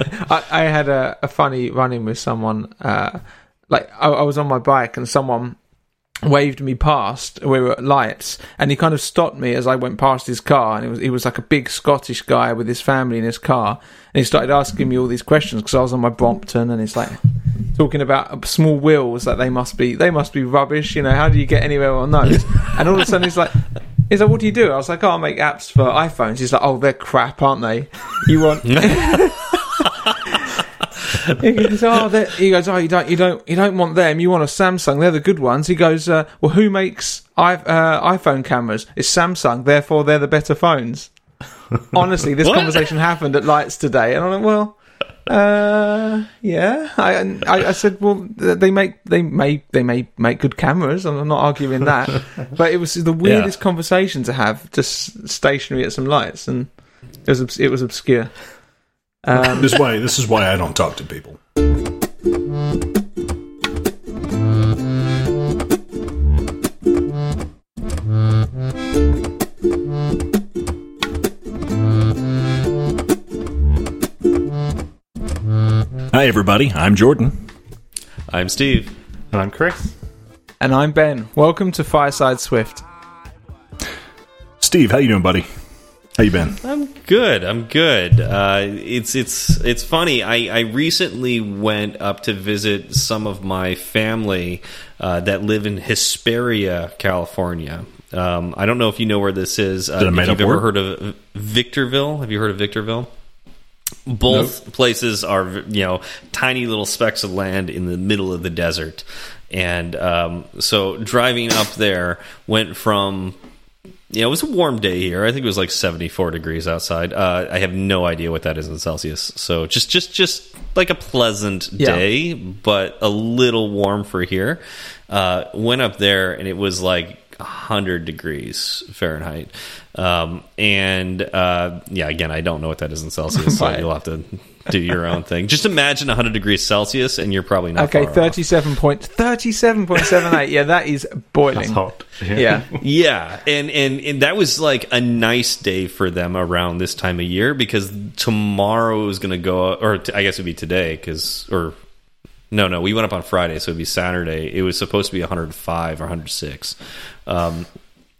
I, I had a, a funny run in with someone. Uh, like I, I was on my bike and someone waved me past. We were at lights, and he kind of stopped me as I went past his car. And it was he was like a big Scottish guy with his family in his car, and he started asking me all these questions because I was on my Brompton, and it's like talking about small wheels that they must be they must be rubbish. You know, how do you get anywhere on those? and all of a sudden, he's like. He's like, what do you do? I was like, oh, I make apps for iPhones. He's like, oh, they're crap, aren't they? You want? he goes, oh, they're- he goes, oh, you don't, you don't, you don't want them. You want a Samsung. They're the good ones. He goes, uh, well, who makes I, uh, iPhone cameras? It's Samsung. Therefore, they're the better phones. Honestly, this conversation happened at Lights today, and I'm like, well, uh, yeah. I, I, I said, well, they make, they may, they may make good cameras. I'm not arguing that, but it was the weirdest conversation to have, just stationary at some lights, and it was, it was obscure. Um, This way, this is why I don't talk to people. Hi, everybody. I'm Jordan. I'm Steve. And I'm Chris. and I'm Ben. Welcome to Fireside Swift. Steve, how you doing, buddy? How you been? I'm good. I'm good. Uh, it's it's it's funny. I, I recently went up to visit some of my family uh, that live in Hesperia, California. Um, I don't know if you know where this is. Uh, if you've ever word? heard of Victorville, have you heard of Victorville? Both places are you know tiny little specks of land in the middle of the desert, and um, so driving up there went from yeah, it was a warm day here. I think it was like 74 degrees outside. Uh, I have no idea what that is in Celsius. So just, just, just like a pleasant Yeah. day, but a little warm for here. Uh, went up there and it was like 100 degrees Fahrenheit. Um, and uh, yeah, again, I don't know what that is in Celsius. So you'll have to do your own thing. Just imagine 100 degrees Celsius, and you're probably not Okay, thirty-seven point thirty-seven point seven eight. Yeah, that is boiling. That's hot. Yeah, Yeah, and, and and that was like a nice day for them around this time of year because tomorrow is going to go, or t- I guess it'd be today because, or no, no, we went up on Friday, so it'd be Saturday. It was supposed to be 105 or 106. Um,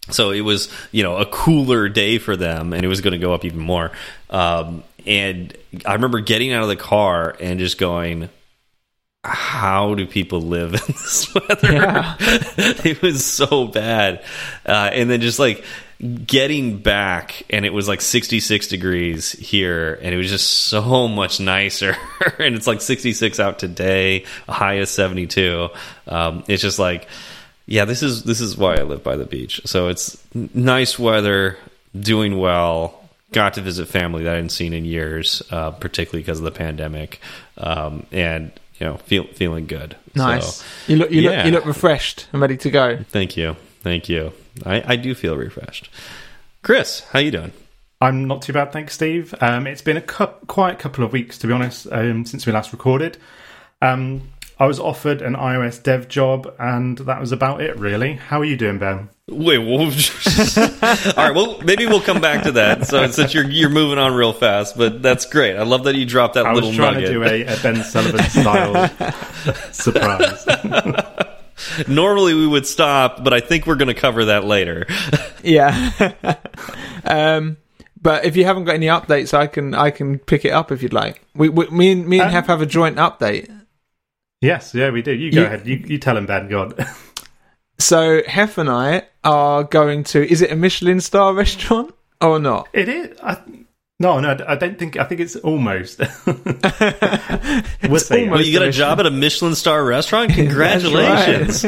so it was, you know, a cooler day for them, and it was going to go up even more. Um, and I remember getting out of the car and just going, how do people live in this weather? Yeah. it was so bad. Uh, and then just like getting back, and it was like 66 degrees here, and it was just so much nicer. and it's like 66 out today, a high of 72. Um, it's just like, yeah, this is this is why I live by the beach. So it's nice weather, doing well. Got to visit family that I hadn't seen in years, uh, particularly because of the pandemic, um, and you know, feel, feeling good. nice. So, you look, you yeah. look, you look refreshed and ready to go. thank you, thank you. I, I do feel refreshed. Chris, how you doing? I'm not too bad, thanks, Steve. Um, it's been a cou- quiet couple of weeks, to be honest, um, since we last recorded. Um, I was offered an iOS dev job, and that was about it, really. How are you doing, Ben? Wait, well, all right. Well, maybe we'll come back to that. So since you're you're moving on real fast, but that's great. I love that you dropped that I little was trying nugget. to do a, a Ben Sullivan style surprise. Normally we would stop, but I think we're going to cover that later. Yeah. um, but if you haven't got any updates, I can I can pick it up if you'd like. We, we me and me and Um, Hef have a joint update. Yes, yeah, we do. You go You- ahead. You, you tell him, Ben. God. So Hef and I are going to. Is it a Michelin star restaurant or not? It is. I, no, no, I don't think. I think it's almost. we'll see. Well, you got a job at a Michelin star restaurant. Congratulations!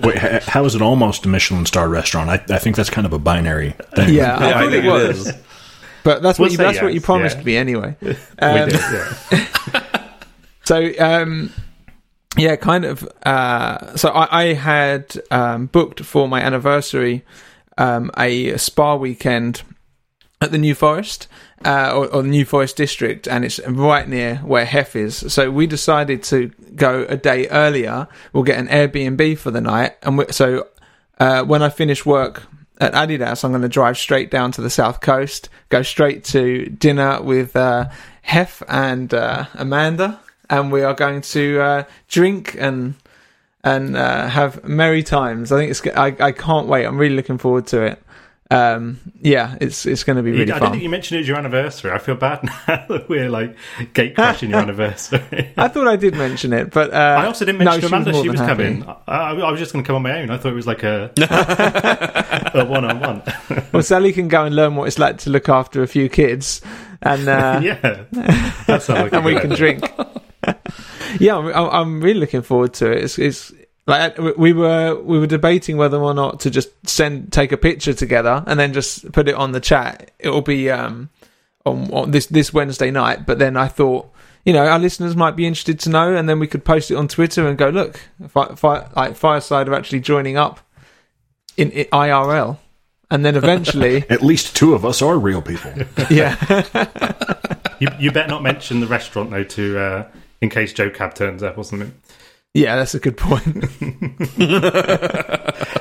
Wait, h- how is it almost a Michelin star restaurant? I, I think that's kind of a binary thing. Yeah, I Yeah, I thought think it it was. But that's We'll what you, say that's what you promised yeah. me anyway. we Um, did. Yeah. So, um, yeah, kind of. Uh, so I, I had um, booked for my anniversary um, a spa weekend at the New Forest uh, or, or New Forest district, and it's right near where Hef is. So we decided to go a day earlier. We'll get an Airbnb for the night, and we, so uh, when I finish work at Adidas, I'm going to drive straight down to the south coast, go straight to dinner with uh, Hef and uh, Amanda, and we are going to uh, drink and and uh, have merry times. I think it's. I, I can't wait. I'm really looking forward to it. Um, yeah, it's it's going to be You- really I didn't fun. think you mentioned it's your anniversary. I feel bad now that we're like gate crashing your anniversary. I thought I did mention it, but uh, I also didn't mention no, Amanda. She was, happy. coming. I, I, I was just going to come on my own. I thought it was like a a one on one. Well, Sally can go and learn what it's like to look after a few kids, and uh, Yeah, and we can drink. Yeah, I'm, I'm- I'm really looking forward to it. It's, it's like we- we were we were debating whether or not to just send take a picture together and then just put it on the chat. It will be um on, on this this Wednesday night. But then I thought. You know, our listeners might be interested to know, and then we could post it on Twitter and go, "Look, fi- fi- like Fireside are actually joining up in, in IRL," and then eventually, At least two of us are real people. yeah, You, you better not mention the restaurant though, to uh, in case Joe Cab turns up or something. yeah, that's a good point.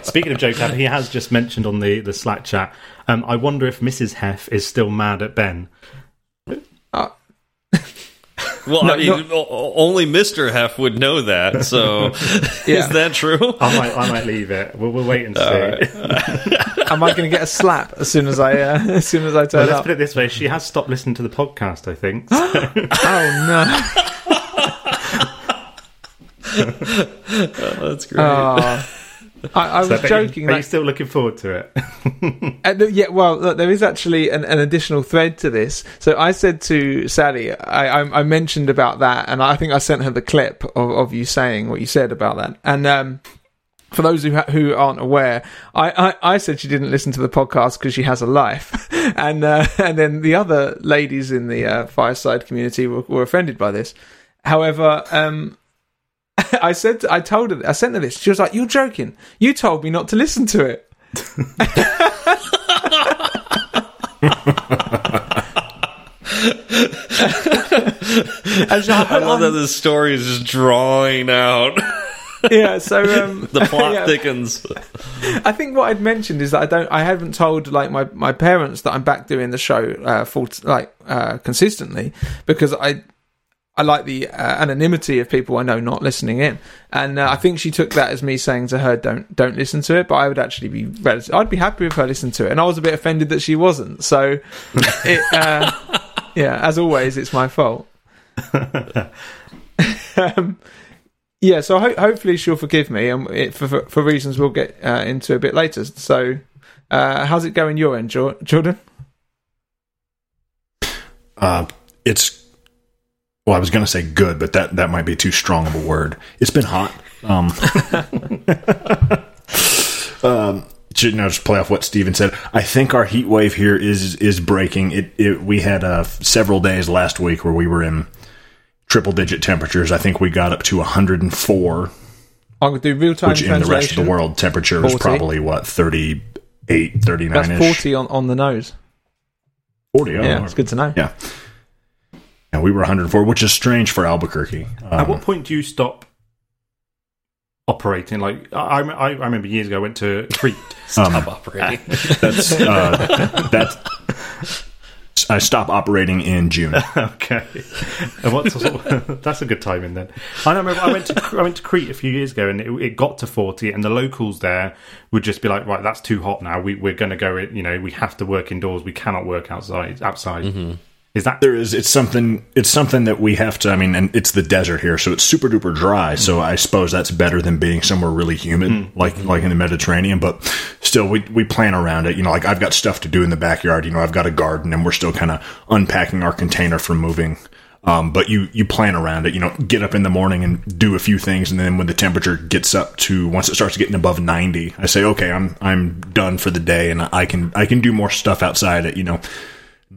Speaking of Joe Cab, he has just mentioned on the the Slack chat. Um, I wonder if Mrs. Hef is still mad at Ben. Well, No, I mean, o- o- only Mister Hef would know that. So, Yeah. is that true? I might I might leave it. We'll, we'll wait and see. Am I going to get a slap as soon as I uh, as soon as I Well, turn let's up? put it this way: she has stopped listening to the podcast. I think. Oh That's great. no! Oh. I, I was So, but you- joking. But you're Like, still looking forward to it. uh, yeah, well, look, there is actually an, an additional thread to this. So I said to Sally, I, I, I mentioned about that, and I think I sent her the clip of, of you saying what you said about that. And um, for those who ha- who aren't aware, I, I, I said she didn't listen to the podcast because she has a life, and uh, and then the other ladies in the uh, fireside community were, were offended by this. However, um, I said I told her I sent her this. She was like, "You're joking. You told me not to listen to it." And like, I love that the story is just drawing out. yeah, so um, the plot yeah, thickens. I think what I'd mentioned is that I don't, I haven't told like my, my parents that I'm back doing the show uh, full like uh, consistently because I I like the uh, anonymity of people I know not listening in, and uh, I think she took that as me saying to her, "Don't don't listen to it." But I would actually be, relative, I'd be happy if her listened to it, and I was a bit offended that she wasn't. So, it, uh, yeah, as always, it's my fault. um, yeah, so ho- hopefully she'll forgive me, and it, for, for for reasons we'll get uh, into a bit later. So, uh, how's it going your end, Jor- Jordan? Uh, it's well, I was going to say good, but that that might be too strong of a word. It's been hot. Um, um, to, now just play off what Steven said. I think our heat wave here is is breaking. It, it we had uh, several days last week where we were in triple digit temperatures. I think we got up to 104, I'm do real time which in the rest of the world temperature was 40. probably what 38, 39 That's ish. forty on, on the nose. 40, oh, Yeah, it's good to know. Yeah. And we were 104, which is strange for Albuquerque. At Um, what point do you stop operating? Like I, I, I remember years ago, I went to Crete. um, Stop operating. that's uh, that. I stopped operating in June. okay, and what's that's a good timing then. I remember I went to I went to Crete a few years ago, and it, it got to forty, and the locals there would just be like, "Right, that's too hot now. We, we're going to go. You know, we have to work indoors. We cannot work outside. Outside is that There is it's something it's something that we have to. I mean, and it's the desert here, so it's super duper dry. So I suppose that's better than being somewhere really humid, like like in the Mediterranean. But still, we we plan around it. You know, like I've got stuff to do in the backyard. You know, I've got a garden, and we're still kind of unpacking our container for moving. Um, but you you plan around it. You know, get up in the morning and do a few things, and then when the temperature gets up to once it starts getting above ninety, I say, okay, I'm I'm done for the day, and I can I can do more stuff outside at you know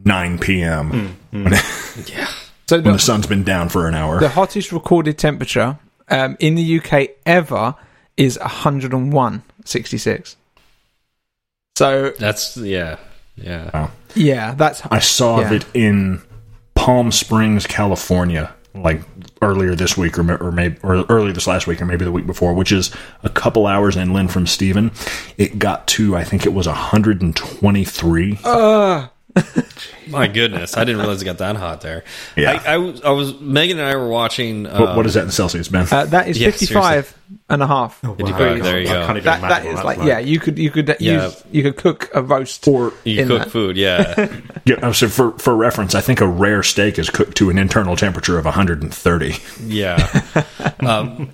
nine p.m. Yeah, So when the the, sun's been down for an hour. the hottest recorded temperature um, in the UK ever is 101.66. So That's yeah, yeah. yeah, that's I saw Yeah. it in Palm Springs, California, like earlier this week, or or maybe or earlier this last week, or maybe the week before, which is a couple hours inland from Stephen. It got to I think it was 123. My goodness, I didn't realize it got that hot there. Yeah. I, I, was, I was Megan and I were watching. What- Um, what is that in Celsius, Ben? Uh, that is Yeah, 55 and a half. Wow. There you go. I can't even That, that that's like, yeah, you could you could Yeah. use you could cook a roast or you in cook that. food, yeah. yeah, so for for reference, I think a rare steak is cooked to an internal temperature of 130. Yeah. um,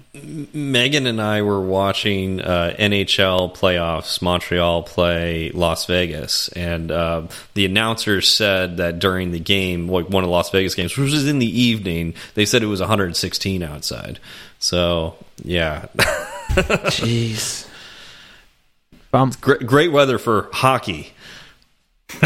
Megan and I were watching uh, NHL playoffs, Montreal play Las Vegas, and uh, the announcers said that during the game, like one of the Las Vegas games, which was in the evening, they said it was 116 outside. So, yeah. Jeez. Bum. great, great weather for hockey.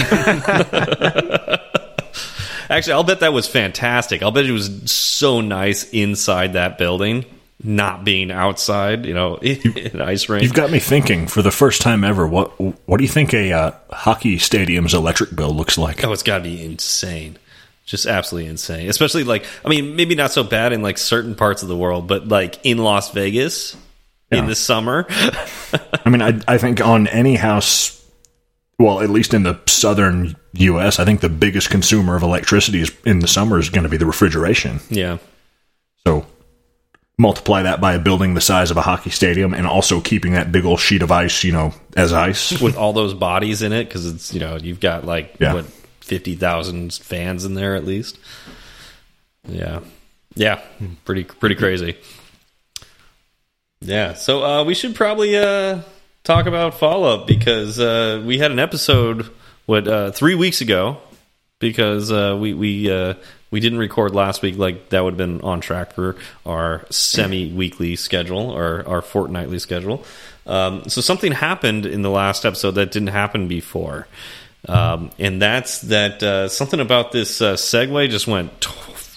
Actually, I'll bet that was fantastic. I'll bet it was so nice inside that building, not being outside. You know, in ice rink. You've got me thinking for the first time ever. What what do you think a uh, hockey stadium's electric bill looks like? oh, it's got to be insane, just absolutely insane. Especially like, I mean, maybe not so bad in like certain parts of the world, but like in Las Vegas in the summer. I mean, I I think on any house, well, at least in the southern U.S., I think the biggest consumer of electricity is in the summer is going to be the refrigeration. yeah, So multiply that by a building the size of a hockey stadium, and also keeping that big old sheet of ice, you know, as ice. with all those bodies in it because it's you know you've got like Yeah. what fifty thousand fans in there at least. Yeah, yeah, pretty pretty crazy. Yeah, so uh, we should probably uh, talk about follow up because uh, we had an episode what uh, three weeks ago because uh, we we uh, we didn't record last week like that would have been on track for our semi weekly schedule or our fortnightly schedule. Um, so something happened in the last episode that didn't happen before, um, and that's that uh, something about this uh, segue just went t-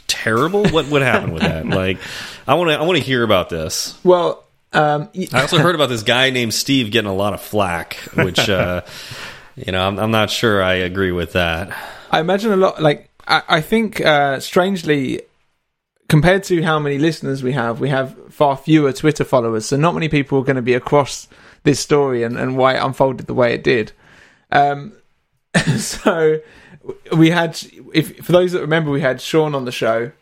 terrible. What what happened with that? Like, I want to I want to hear about this. Well, um, I also heard about this guy named Steve getting a lot of flack, which uh, you know I'm, I'm not sure I agree with that. I imagine a lot. Like I, I think, uh, strangely, compared to how many listeners we have, we have far fewer Twitter followers. So not many people are going to be across this story and, and why it unfolded the way it did. Um, so we had, if for those that remember, we had Sean on the show,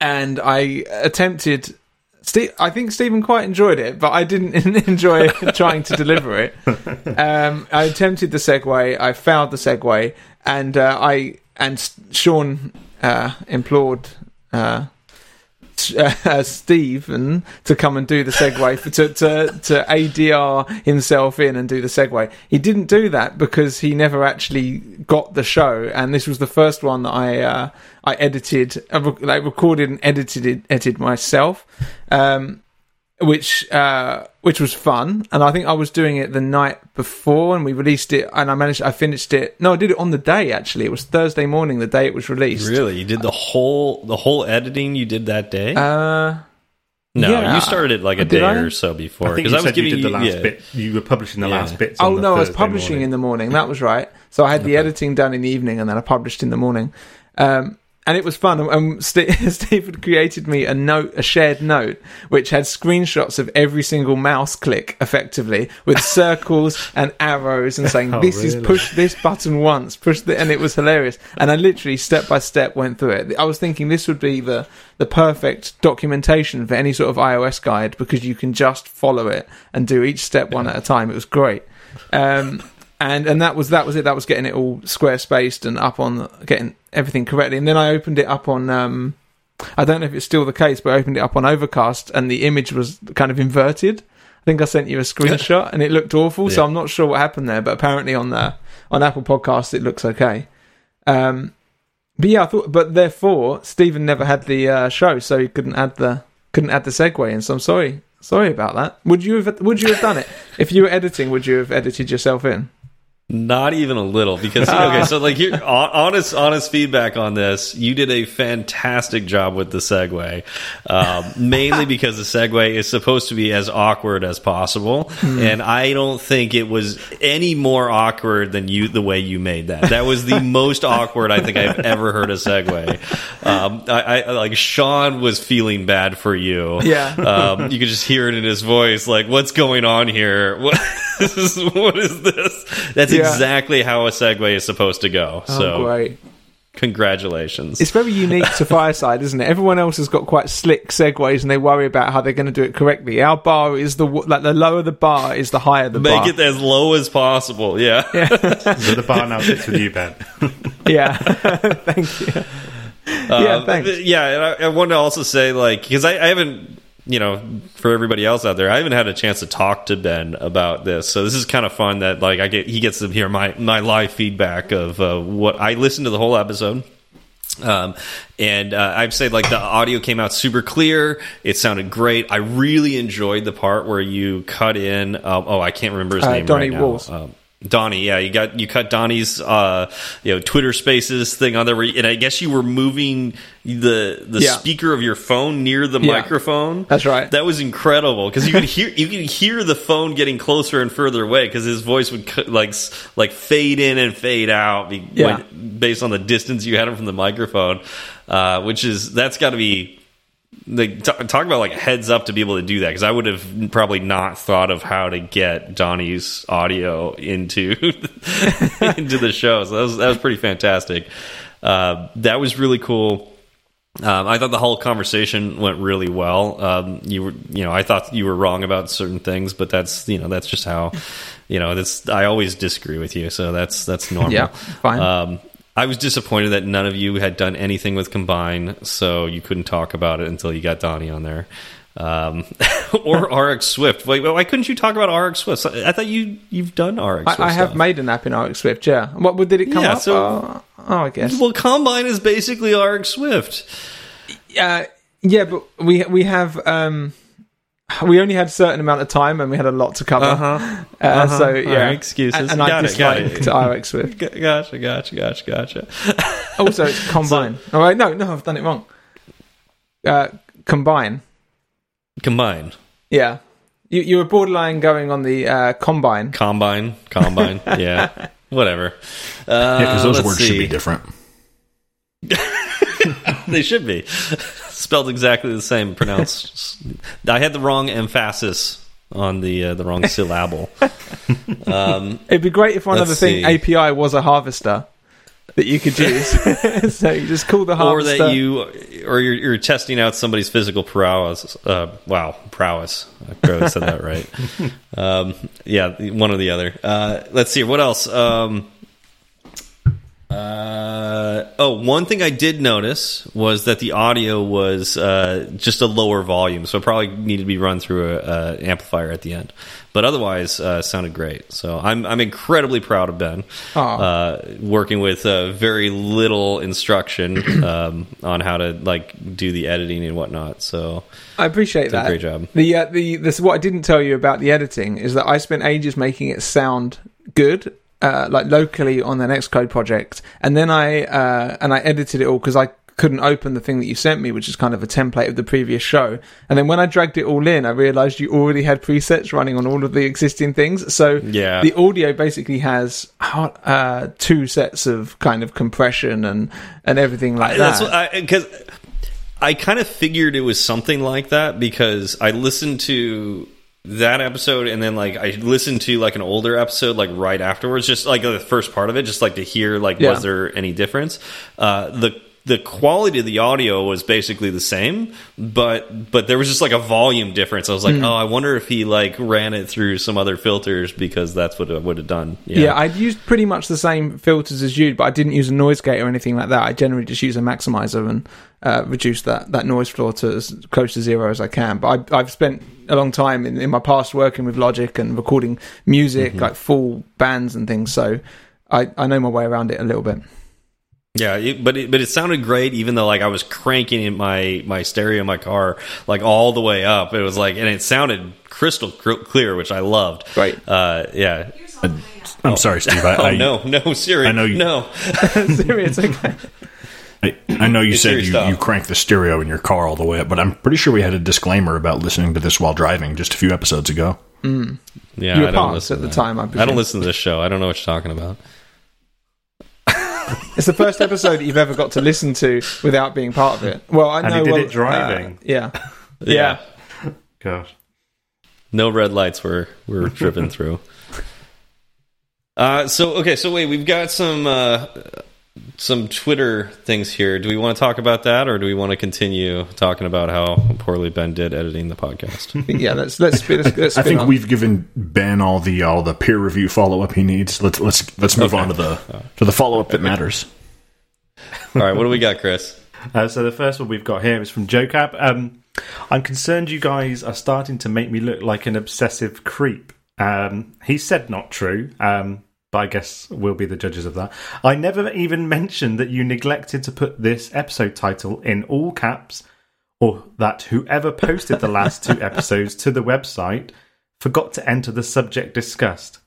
and I attempted. Steve, I think Stephen quite enjoyed it, but I didn't enjoy trying to deliver it. Um, I attempted the segue, I failed the segue, and uh, I and Sean uh, implored uh, uh, Stephen to come and do the segue for, to, to to ADR himself in and do the segue. He didn't do that because he never actually got the show, and this was the first one that I uh, I edited, I rec- like recorded and edited it, edited myself. Um, which uh, which was fun, and I think I was doing it the night before, and we released it, and I managed, I finished it. No, I did it on the day. Actually, it was Thursday morning, the day it was released. Really, you did the whole the whole editing you did that day? Uh, no, yeah. you started it like a Did day I? or so before I think because you I, was said you giving did the last yeah. bit. You were publishing the Yeah. last bits. oh on the no, I was publishing morning. in the morning. That was right. So I had the editing done in the evening, and then I published in the morning. Um, and it was fun. And St- Steve had created me a note, a shared note, which had screenshots of every single mouse click, effectively, with circles and arrows, and saying, Oh, "This is push this button once, push the," and it was hilarious. And I literally step by step went through it. I was thinking this would be the the perfect documentation for any sort of iOS guide because you can just follow it and do each step one at a time. It was great. Um, and and that was that was it. That was getting it all square spaced and up on getting everything correctly. And then I opened it up on. Um, I don't know if it's still the case, but I opened it up on Overcast, and the image was kind of inverted. I think I sent you a screenshot, and it looked awful. So I'm not sure what happened there, but apparently on the on Apple Podcasts it looks okay. Um, but yeah, I thought, but therefore Stephen never had the uh, show, so he couldn't add the couldn't add the segue in. So I'm sorry, sorry about that. Would you have Would you have done it if you were editing? Would you have edited yourself in? Not even a little, because okay. So like, here, hon- honest, honest feedback on this. You did a fantastic job with the segue, um, mainly because the segue is supposed to be as awkward as possible, and I don't think it was any more awkward than you the way you made that. That was the most awkward I think I've ever heard a segue. Um, I, I like Sean was feeling bad for you. Yeah. um, you could just hear it in his voice, like, "What's going on here? What this is? What is this?" That's Yeah. exactly how a segue is supposed to go. Oh, so, great. congratulations. It's very unique to Fireside, isn't it? Everyone else has got quite slick segues, and they worry about how they're going to do it correctly. Our bar is the like the lower the bar is the higher the Make bar. Make it as low as possible. Yeah. So the bar now sits with you, Ben. yeah, thank you. yeah, Um, thanks. Yeah, and I, I want to also say, like, because I, I haven't, you know, for everybody else out there, I haven't had a chance to talk to Ben about this. So this is kind of fun that, like, I get he gets to hear my my live feedback of uh, what I listened to the whole episode. Um, and uh, I'd say like the audio came out super clear. It sounded great. I really enjoyed the part where you cut in. Um, oh, I can't remember his Uh, name Donnie right now. Um, Donnie, yeah, you got you cut Donnie's uh, you know Twitter Spaces thing on there, and I guess you were moving the the Yeah. speaker of your phone near the Yeah. microphone. That's right. That was incredible because you could hear you could hear the phone getting closer and further away because his voice would like like fade in and fade out Yeah. when- based on the distance you had him from the microphone, uh, which is that's got to be like talk about like heads up to be able to do that because I would have probably not thought of how to get Donnie's audio into into the show. So that was that was pretty fantastic. Uh, that was really cool. Um, I thought the whole conversation went really well. Um, you were, you know, I thought you were wrong about certain things, but that's, you know, that's just how, you know, that's. I always disagree with you, so that's that's normal. Yeah, fine. Um, I was disappointed that none of you had done anything with Combine, so you couldn't talk about it until you got Donnie on there. Um, or RX Swift. Wait, why couldn't you talk about RX Swift? I thought you you've done RX. Swift I, I have stuff. made an app in RX Swift. Yeah. What did it come Yeah, up? so- oh, oh, I guess. Well, Combine is basically RX Swift. Uh, yeah, but we we have um, we only had a certain amount of time and we had a lot to cover. Uh-huh. Uh, So yeah, right, excuses. And, and Got I it, got it. disliked RX Swift. Gotcha, gotcha, gotcha, gotcha. Also, it's combine. All right, no, no, I've done it wrong. Uh, combine. Combine, Yeah, you you were borderline going on the uh, combine. combine, combine. yeah, whatever. Uh, Yeah, because those let's words should be different. they should be spelled exactly the same. Pronounced. I had the wrong emphasis on the uh, the wrong syllable. Um, It'd be great if one other thing. API was a harvester that you could use. so you just call the or harvester. that you, or you're, you're testing out somebody's physical prowess. Uh, wow, prowess. I probably said that right. Um, yeah, one or the other. Uh, let's see. What else? Um, uh, oh, one thing I did notice was that the audio was uh, just a lower volume, so it probably needed to be run through a, a amplifier at the end. But otherwise, uh, sounded great. So I'm I'm incredibly proud of Ben, uh, working with uh, very little instruction um, on how to like do the editing and whatnot. So I appreciate that. great job. The uh, the this what I didn't tell you about the editing is that I spent ages making it sound good, uh, like locally on the Xcode project, and then I uh, and I edited it all because I couldn't open the thing that you sent me, which is kind of a template of the previous show. And then when I dragged it all in, I realized you already had presets running on all of the existing things. So Yeah. the audio basically has uh, two sets of kind of compression and and everything like that. Because I, kind of figured it was something like that because I listened to that episode and then like I listened to like an older episode like right afterwards, just like the first part of it, just like to hear like Yeah. was there any difference? Uh, the the quality of the audio was basically the same, but but there was just like a volume difference. I was like, oh, I wonder if he like ran it through some other filters because that's what it would have done. Yeah. I'd used pretty much the same filters as you, but I didn't use a noise gate or anything like that. I generally just use a maximizer and uh, reduce that, that noise floor to as close to zero as I can. But I, I've spent a long time in, in my past working with Logic and recording music, like full bands and things, so I, I know my way around it a little bit. Yeah, it, but it, but it sounded great, even though like I was cranking in my my stereo in my car like all the way up. It was like, and it sounded crystal clear, which I loved. Right. Uh, yeah. Here's I'm sorry, Steve. I, Oh I, no, no, Siri. I know you- No. Serious, okay. I, I know you It's said you, you cranked the stereo in your car all the way up, but I'm pretty sure we had a disclaimer about listening to this while driving just a few episodes ago. Yeah, You were I don't listen at the time, I I don't listen to this show. I don't know what you're talking about. It's the first episode that you've ever got to listen to without being part of it. Well, I And know. he did well, it driving. uh, yeah. Yeah. Gosh. No red lights were were driven through. Uh, so okay, so wait, we've got some uh, some Twitter things here. Do we want to talk about that, or do we want to continue talking about how poorly Ben did editing the podcast? Yeah. Let's let's spin. Let's, let's I think on. we've given Ben all the all the peer review follow up he needs. Let's let's let's move Okay. on to the to the follow up that matters. All right, what do we got, Chris? Uh, so the first one we've got here is from JoCab. Um, I'm concerned you guys are starting to make me look like an obsessive creep. Um, he said not true, um, but I guess we'll be the judges of that. I never even mentioned that you neglected to put this episode title in all caps, or that whoever posted the last two episodes to the website forgot to enter the subject discussed.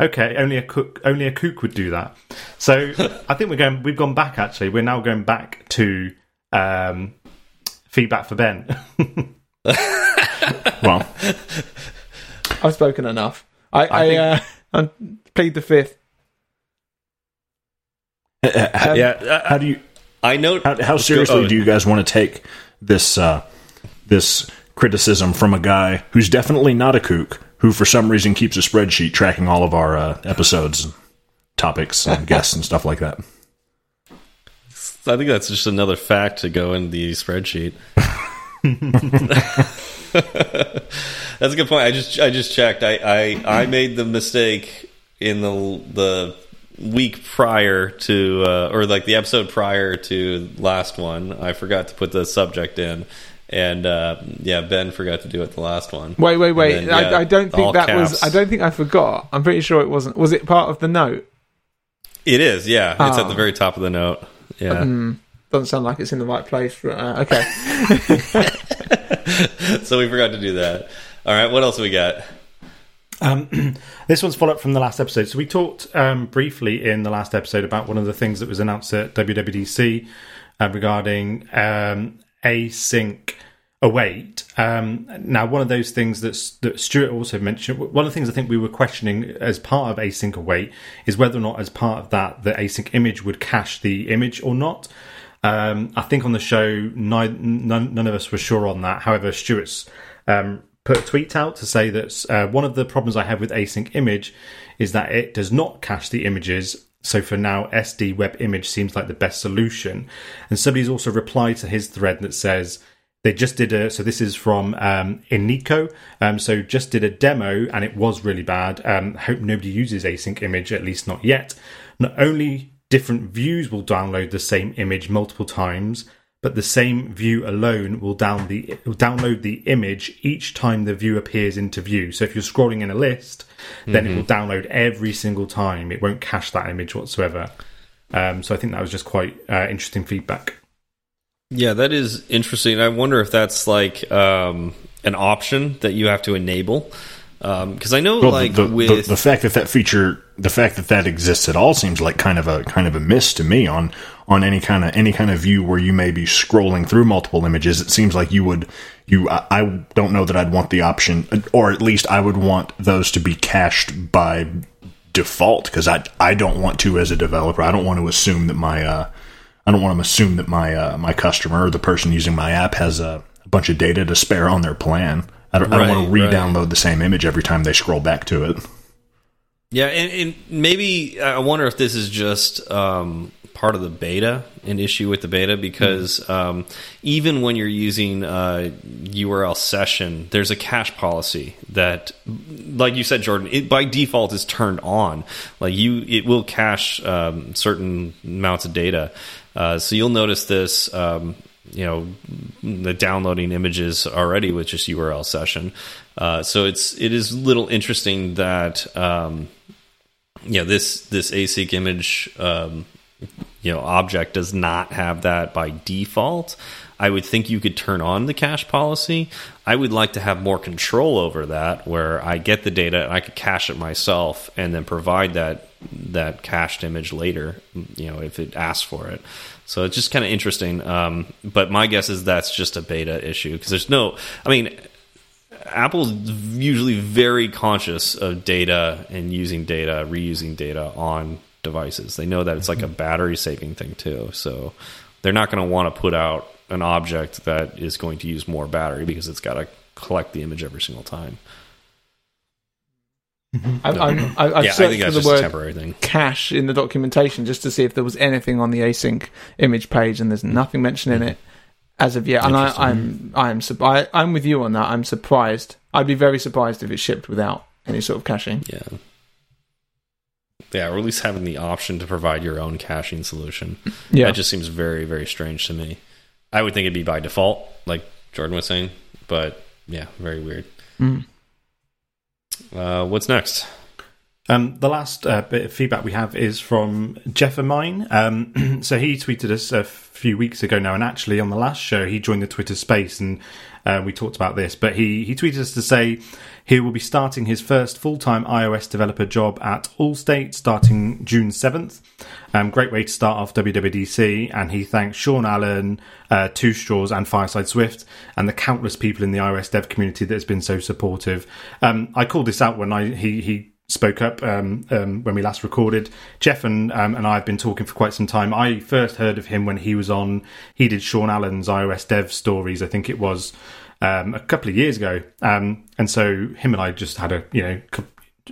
Okay, only a cook, only a kook would do that. So I think we're going. We've gone back. Actually, we're now going back to um, feedback for Ben. Well, I've spoken enough. I I, think- uh, I plead the fifth. Um, yeah, how do you I know. how, how seriously oh. do you guys want to take this uh, this criticism from a guy who's definitely not a kook, who for some reason keeps a spreadsheet tracking all of our uh, episodes, and topics, and guests, and stuff like that? I think that's just another fact to go in the spreadsheet. that's a good point. I just I just checked. I I, I made the mistake in the the week prior to uh, or like the episode prior to last one. I forgot to put the subject in. And uh, yeah, Ben forgot to do it the last one. Wait, wait, wait. Then, yeah, I, I don't think that was. I don't think I forgot. I'm pretty sure it wasn't. Was it part of the note? It is, yeah. It's at Ah. the very top of the note. Yeah. Hmm. Doesn't sound like it's in the right place. For, uh, okay. so we forgot to do that. All right, what else we got? Um, this one's followed up from the last episode. So we talked um, briefly in the last episode about one of the things that was announced at WWDC uh, regarding um, async await. Um, now, one of those things that, that Stuart also mentioned, one of the things I think we were questioning as part of async await is whether or not, as part of that, the async image would cache the image or not. Um, I think on the show, none, none, none of us were sure on that. However, Stuart's um, put a tweet out to say that uh, one of the problems I have with async image is that it does not cache the images. So for now, SD web image seems like the best solution. And somebody's also replied to his thread that says they just did a. So this is from um, Iniko. Um, so just did a demo and it was really bad. Um, hope nobody uses async image, at least not yet. Not only different views will download the same image multiple times, but the same view alone will down the will download the image each time the view appears into view. So if you're scrolling in a list, then it will download every single time. It won't cache that image whatsoever. Um, so I think that was just quite uh, interesting feedback. Yeah, that is interesting. I wonder if that's like um, an option that you have to enable. Because I know, Well, like the, the, with the, the fact that that feature, the fact that that exists at all, seems like kind of a kind of a miss to me on on any kind of any kind of view where you may be scrolling through multiple images. It seems like you would you. I, I don't know that I'd want the option, or at least I would want those to be cached by default because I I don't want to as a developer. I don't want to assume that my uh, I don't want to assume that my uh, my customer or the person using my app has a, a bunch of data to spare on their plan. I don't, I don't want to Right, right. re-download the same image every time they scroll back to it. yeah, and, and maybe I wonder if this is just um, part of the beta, an issue with the beta, because um, even when you're using uh, URL session, there's a cache policy that, like you said, Jordan, it by default is turned on. Like you, it will cache um, certain amounts of data. Uh, so you'll notice this. Um, you know the downloading images already with just URL session. Uh, so it's it is a little interesting that um, yeah this this async image um, you know object does not have that by default. I would think you could turn on the cache policy. I would like to have more control over that, where I get the data and I could cache it myself, and then provide that that cached image later. You know, if it asks for it. So it's just kind of interesting. Um, but my guess is that's just a beta issue because there's no. I mean, Apple's usually very conscious of data and using data, reusing data on devices. They know that it's like a mm-hmm. battery saving thing too. So they're not going to want to put out an object that is going to use more battery because it's got to collect the image every single time. Mm-hmm. I, I'm, I, I've yeah, searched for the word cache in the documentation just to see if there was anything on the async image page, and there's mm. nothing mentioned in it as of yet. And I, I'm I'm sup- I, I'm with you on that. I'm surprised. I'd be very surprised if it shipped without any sort of caching. Yeah. Yeah, or at least having the option to provide your own caching solution. Yeah, That just seems very, very strange to me. I would think it'd be by default, like Jordan was saying, but yeah, very weird. Mm. Uh, what's next? Um, the last uh, bit of feedback we have is from Jeff of mine. Um, so he tweeted us a few weeks ago now, and actually on the last show he joined the Twitter space and uh, we talked about this. But he he tweeted us to say he will be starting his first full time iOS developer job at Allstate starting June seventh. Um, great way to start off WWDC, and he thanks Sean Allen, uh, Two Straws, and Fireside Swift, and the countless people in the iOS dev community that has been so supportive. Um, I called this out when I he he spoke up um, um, when we last recorded. Jeff and um, and I have been talking for quite some time. I first heard of him when he was on. He did Sean Allen's iOS Dev Stories. I think it was um, a couple of years ago. Um, and so him and I just had a you know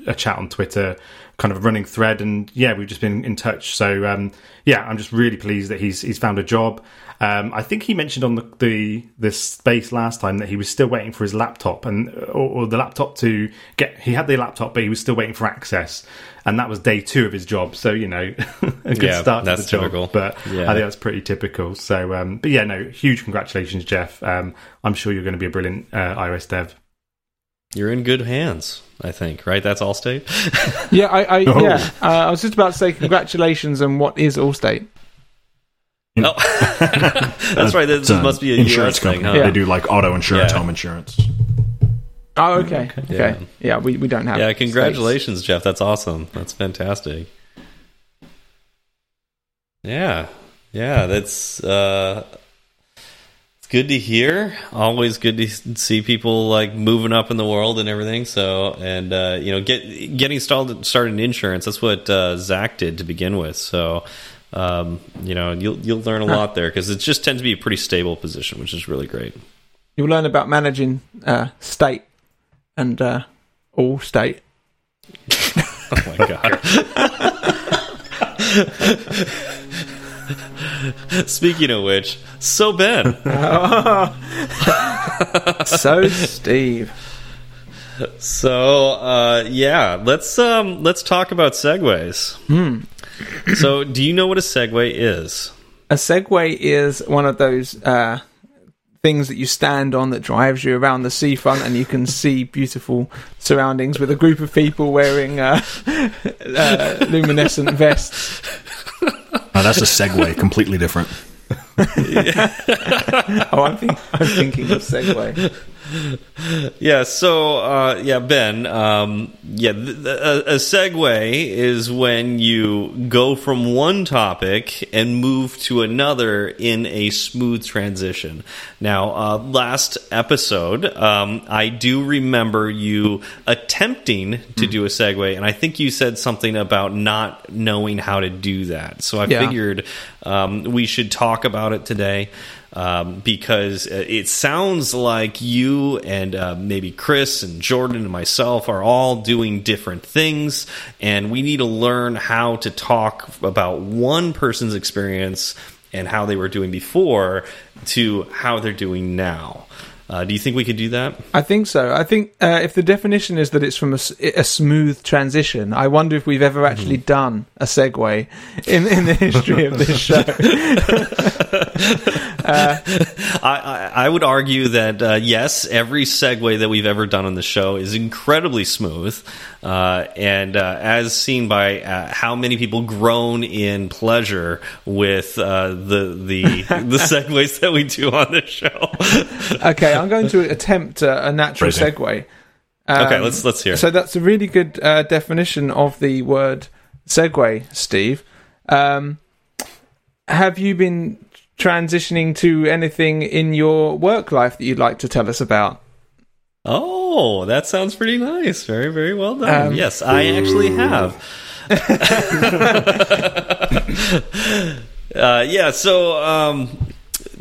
a chat on Twitter, kind of a running thread, and yeah, we've just been in touch. So um, yeah, I'm just really pleased that he's he's found a job. Um, I think he mentioned on the, the the space last time that he was still waiting for his laptop and or, or the laptop to get. He had the laptop, but he was still waiting for access, and that was day two of his job. So you know, a good Yeah, start to that's the job. But Yeah. I think that's pretty typical. So, um, but yeah, no, huge congratulations, Jeff. Um, I'm sure you're going to be a brilliant uh, iOS dev. You're in good hands, I think, right? That's Allstate? yeah, I, I Oh. yeah. Uh, I was just about to say congratulations and what is Allstate? Oh, that's right. This It's must be a insurance US thing, company. huh? They do like auto insurance, Yeah. home insurance. Oh, okay, okay. Yeah. Yeah, we, we don't have. Yeah, states. congratulations, Jeff. That's awesome. That's fantastic. Yeah, yeah, that's uh, it's good to hear. Always good to see people like moving up in the world and everything. So, and uh, you know, get getting started started in insurance. That's what uh, Zach did to begin with. So. Um, you know, you'll you'll learn a lot there because it just tends to be a pretty stable position, which is really great. You'll learn about managing uh, state and uh, all state. Oh my god. Speaking of which, so Ben, so, Steve. so uh, yeah, let's um, let's talk about segways. So, do you know what a segway is? A Segway is one of those uh, things that you stand on that drives you around the seafront, and you can see beautiful surroundings with a group of people wearing uh, uh, luminescent vests. Now, that's a segue, completely different. Oh, I'm, think- I'm thinking of Segway. Yeah, so uh, yeah, Ben. Um, yeah, a, a segue is when you go from one topic and move to another in a smooth transition. Now, uh, last episode, um, I do remember you attempting to do a segue, and I think you said something about not knowing how to do that. So I Yeah. figured um, we should talk about it today um, because it sounds like you and uh, maybe Chris and Jordan and myself are all doing different things, and we need to learn how to talk about one person's experience and how they were doing before to how they're doing now. Uh, do you think we could do that? I think so. I think uh, if the definition is that it's from a smooth transition, I wonder if we've ever actually Mm-hmm. done a segue in, in the history of this show. I, I, I would argue that uh, yes, every segue that we've ever done on the show is incredibly smooth, uh, and uh, as seen by uh, how many people groan in pleasure with uh, the the the segues that we do on the show. okay, I'm going to attempt a, a natural segue. okay, Um, let's let's hear. So that's a really good uh, definition of the word segue, Steve. Um, have you been transitioning to anything in your work life that you'd like to tell us about? Oh, that sounds pretty nice. Very, very well done. Um, yes, I actually have. uh, yeah, so um,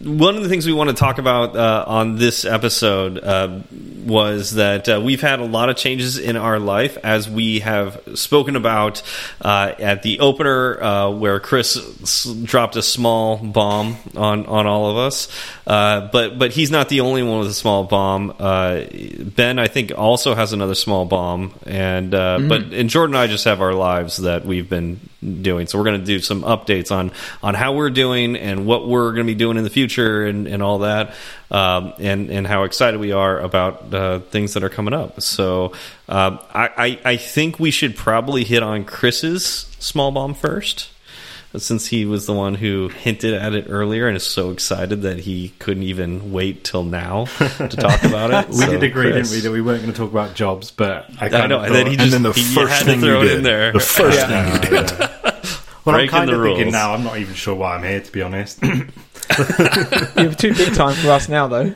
one of the things we want to talk about uh, on this episode uh, was that uh, we've had a lot of changes in our life as we have spoken about uh, at the opener uh, where Chris s dropped a small bomb on, on all of us. Uh, but but he's not the only one with a small bomb. Uh, ben, I think, also has another small bomb, and uh, but and Jordan and I just have our lives that we've been doing. So we're going to do some updates on on how we're doing and what we're going to be doing in the future and, and all that, um, and and how excited we are about uh, things that are coming up. So uh, I, I I think we should probably hit on Chris's small bomb first. Since he was the one who hinted at it earlier and is so excited that he couldn't even wait till now to talk about it. We So, did agree, Chris. didn't we, that we weren't going to talk about jobs, but I, I kind know, of and then thought- he and just then the he first had thing to throw you it did, in there. the first Yeah. thing you did. Well, I'm kind the of thinking now. I'm not even sure why I'm here, to be honest. You're too big time for us now, though.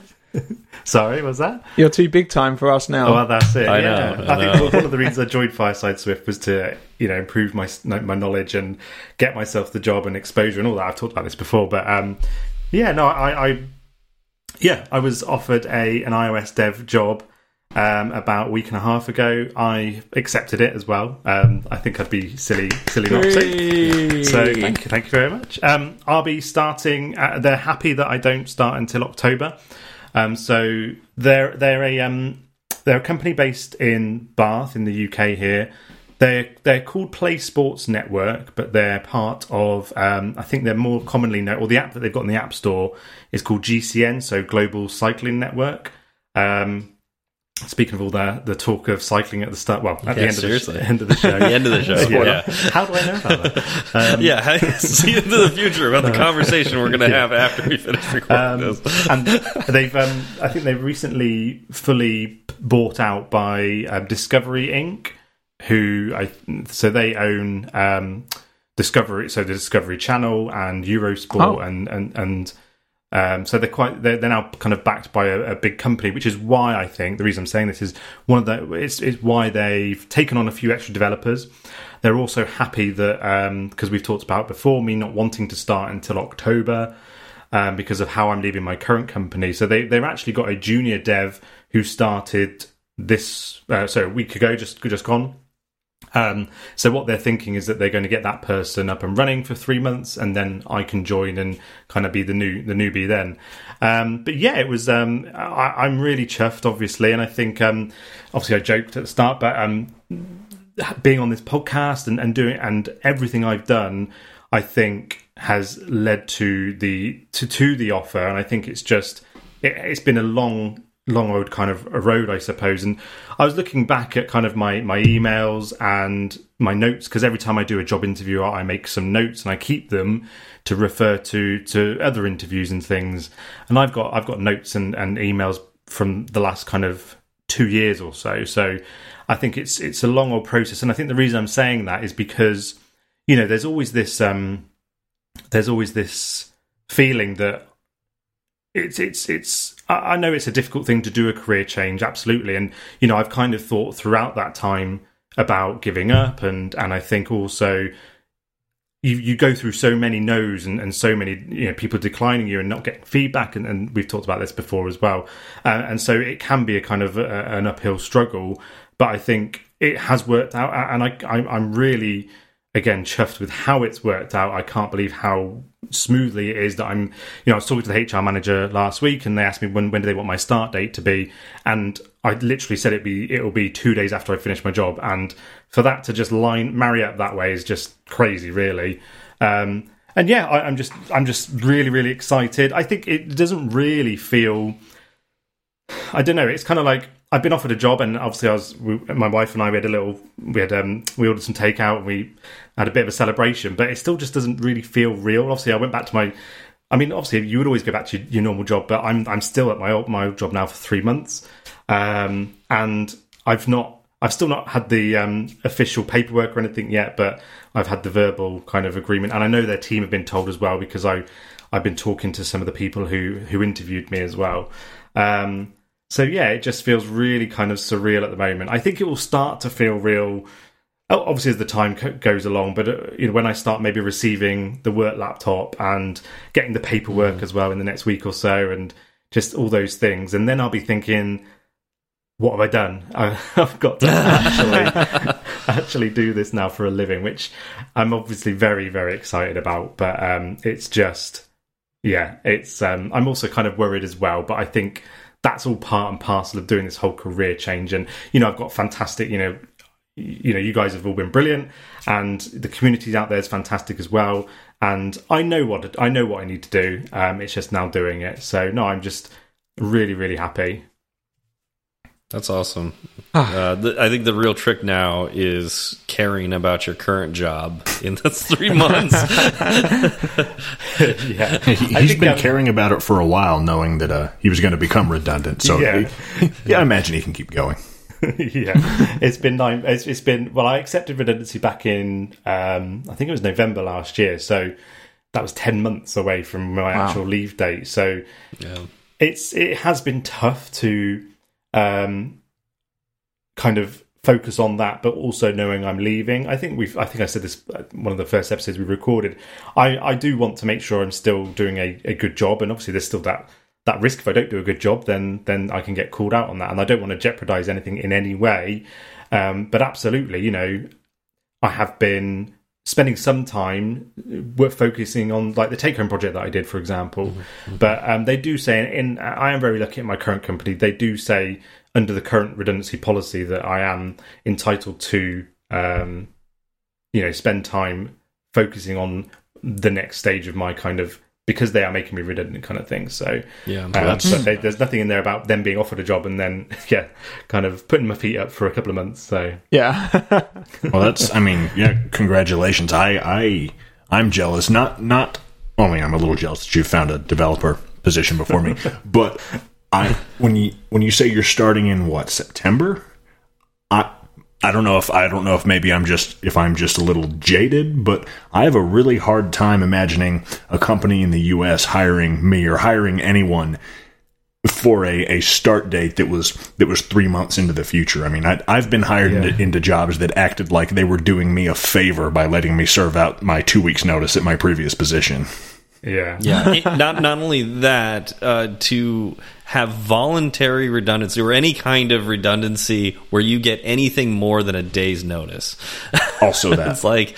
Sorry, was that? You're too big time for us now. Oh, well, that's it. I yeah. know, I, I think know. one of the reasons I joined Fireside Swift was to, you know, improve my my knowledge and get myself the job and exposure and all that. I've talked about this before, but um, yeah, no, I, I, yeah, I was offered a an iOS dev job um, about a week and a half ago. I accepted it as well. Um, I think I'd be silly, silly not to. So thank you, thank you very much. Um, I'll be starting. Uh, they're happy that I don't start until October. Um, so they're they're a um, they're a company based in Bath in the UK here. They're they're called Play Sports Network, but they're part of um, I think they're more commonly known, or the app that they've got in the App Store is called GCN, so Global Cycling Network. Um, speaking of all the the talk of cycling at the start, well, at the end seriously. of the, end of the show, the end of the show. Yeah. How do I know about that? Um, yeah, see into the future about the conversation we're going to have after we finish recording Um, this. and they've, um, I think they've recently fully bought out by um, Discovery Inc., who I so they own um, Discovery, so the Discovery Channel and Eurosport, Oh. and and and um, so they're quite they're, they're now kind of backed by a, a big company, which is why I think the reason I'm saying this is one of the it's, it's why they've taken on a few extra developers. They're also happy that because we've talked about before me not wanting to start until October um, because of how I'm leaving my current company. So they they've actually got a junior dev who started this uh, so a week ago, just just gone. Um, so what they're thinking is that they're going to get that person up and running for three months, and then I can join and kind of be the new the newbie then. Um, but yeah, it was. Um, I, I'm really chuffed, obviously, and I think um, obviously I joked at the start, but um, being on this podcast and, and doing and everything I've done, I think has led to the to to the offer, and I think it's just it, it's been a long long old kind of a road i suppose. And i was looking back at kind of my my emails and my notes because every time i do a job interview i make some notes and i keep them to refer to to other interviews and things. And i've got i've got notes and and emails from the last kind of two years or so. So i think it's it's a long old process. And i think the reason i'm saying that is because you know there's always this um there's always this feeling that it's it's it's I know it's a difficult thing to do a career change, absolutely, and you know I've kind of thought throughout that time about giving up, and and I think also you you go through so many no's and, and so many you know people declining you and not getting feedback, and, and we've talked about this before as well, uh, and so it can be a kind of a, an uphill struggle, but I think it has worked out, and I I'm really again chuffed with how it's worked out. I can't believe how smoothly it is that I'm. You know, I was talking to the HR manager last week, and they asked me when when do they want my start date to be, and I literally said it be it'll be two days after I finish my job, and for that to just line marry up that way is just crazy, really. Um, and yeah, I, I'm just I'm just really really excited. I think it doesn't really feel. I don't know. It's kind of like I've been offered a job, and obviously, I was we, my wife and I. We had a little. We had um, we ordered some takeout, and we had a bit of a celebration. But it still just doesn't really feel real. Obviously, I went back to my. I mean, obviously, you would always go back to your, your normal job, but I'm I'm still at my old, my old job now for three months, um, and I've not. I've still not had the um, official paperwork or anything yet, but I've had the verbal kind of agreement, and I know their team have been told as well because I I've been talking to some of the people who who interviewed me as well. Um, so yeah, it just feels really kind of surreal at the moment. I think it will start to feel real, obviously as the time goes along. But uh, you know, when I start maybe receiving the work laptop and getting the paperwork as well in the next week or so, and just all those things, and then I'll be thinking, what have I done? I've got to actually actually do this now for a living, which I'm obviously very very excited about. But um, it's just yeah, it's. Um, I'm also kind of worried as well, but I think that's all part and parcel of doing this whole career change. And you know, I've got fantastic. You know, you know, you guys have all been brilliant, and the community out there is fantastic as well. And I know what I know what I need to do. Um, it's just now doing it. So no, I'm just really really happy. That's awesome. uh, the, I think the real trick now is caring about your current job in the three months. yeah, He, I he's think, been um, caring about it for a while, knowing that uh, he was going to become redundant. So Yeah. yeah, yeah, I imagine he can keep going. yeah, it's been nine. It's, it's been well. I accepted redundancy back in um, I think it was November last year, so that was ten months away from my Wow. actual leave date. So yeah. it's it has been tough to um, kind of focus on that, but also knowing I'm leaving. I think we've. I think I said this uh, one of the first episodes we recorded. I I do want to make sure I'm still doing a, a good job, and obviously there's still that that risk if I don't do a good job, then then I can get called out on that, and I don't want to jeopardize anything in any way. Um, but absolutely, you know, I have been spending some time work focusing on like the take home project that I did, for example. But um, they do say, in I am very lucky at my current company. They do say under the current redundancy policy that I am entitled to, um, you know, spend time focusing on the next stage of my kind of because they are making me redundant kind of thing. So Yeah. um, that's- but they, there's nothing in there about them being offered a job and then yeah, kind of putting my feet up for a couple of months. So Yeah. Well, that's. I mean, yeah. Congratulations. I, I, I'm jealous. Not, not. Only I'm a little jealous that you found a developer position before me. but I, when you when you say you're starting in what September, I. I don't know if I don't know if maybe I'm just if I'm just a little jaded, but I have a really hard time imagining a company in the U.S. hiring me or hiring anyone for a, a start date that was that was three months into the future. I mean, I, I've been hired into, into jobs that acted like they were doing me a favor by letting me serve out my two weeks notice at my previous position. yeah, Yeah. It- not not only that, uh, to have voluntary redundancy or any kind of redundancy where you get anything more than a day's notice. Also, that it's like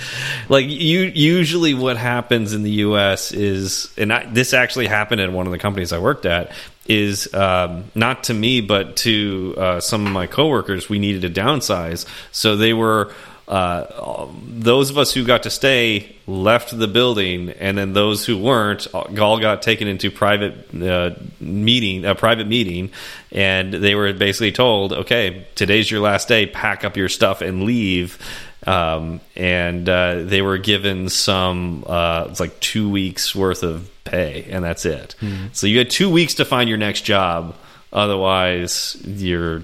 like you usually what happens in the US is and I, this actually happened at one of the companies I worked at is um, not to me but to uh, some of my coworkers we needed to downsize so they were uh, those of us who got to stay left the building, and then those who weren't all got taken into private uh, meeting, a private meeting, and they were basically told, "Okay, today's your last day. Pack up your stuff and leave." Um, and uh, they were given some, uh, it's like two weeks worth of pay, and that's it. So you had two weeks to find your next job. Otherwise, you're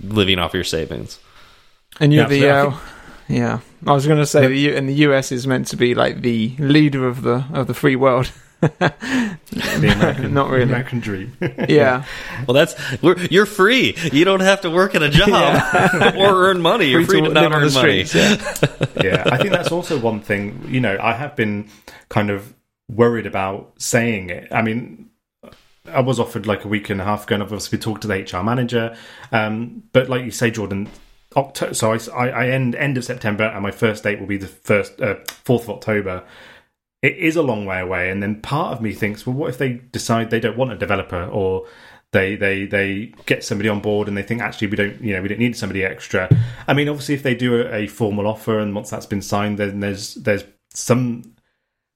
living off your savings. And you're Yeah, the so I uh, yeah. I was going to say the U- and the US is meant to be like the leader of the of the free world. the American, Not really. American dream. yeah, Well, that's we're, you're free. You don't have to work at a job or earn money. You're free, to, not earn money. streets. Yeah. yeah, I think that's also one thing. You know, I have been kind of worried about saying it. I mean, I was offered like a week and a half ago, and I've obviously talked to the HR manager. Um, but like you say, Jordan, October. So I, I, end end of September, and my first date will be the first uh, fourth of October. It is a long way away, and then part of me thinks, well, what if they decide they don't want a developer, or they they they get somebody on board and they think actually we don't you know we don't need somebody extra. I mean, obviously, if they do a, a formal offer and once that's been signed, then there's there's some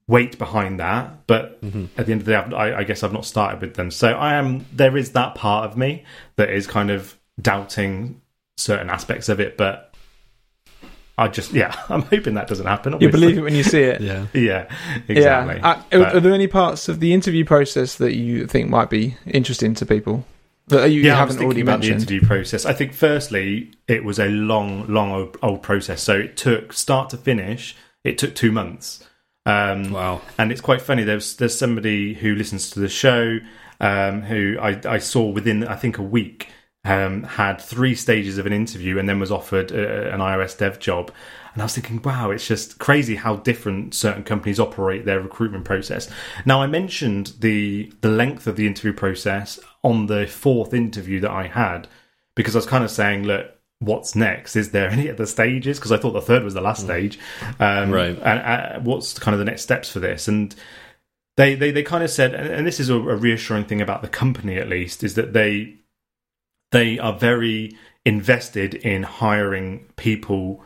weight behind that. But mm-hmm. at the end of the day, I, I, guess I've not started with them. So I am. There is that part of me that is kind of doubting certain aspects of it, but. I just yeah, I'm hoping that doesn't happen. Obviously. You believe it when you see it. yeah, yeah, exactly. Yeah. Uh, but, are there any parts of the interview process that you think might be interesting to people that you, yeah, haven't already about mentioned? The interview process. I think firstly, it was a long, long old, old process. So it took start to finish. It took two months. Um, wow! And it's quite funny. There's there's somebody who listens to the show um, who I, I, saw within I think a week um, had three stages of an interview and then was offered a, an iOS dev job. And I was thinking, wow, it's just crazy how different certain companies operate their recruitment process. Now, I mentioned the the length of the interview process on the fourth interview that I had because I was kind of saying, look, what's next? Is there any other stages? Because I thought the third was the last mm. stage. Um, right. And uh, what's kind of the next steps for this? And they they, they kind of said, and this is a reassuring thing about the company at least, is that they they are very invested in hiring people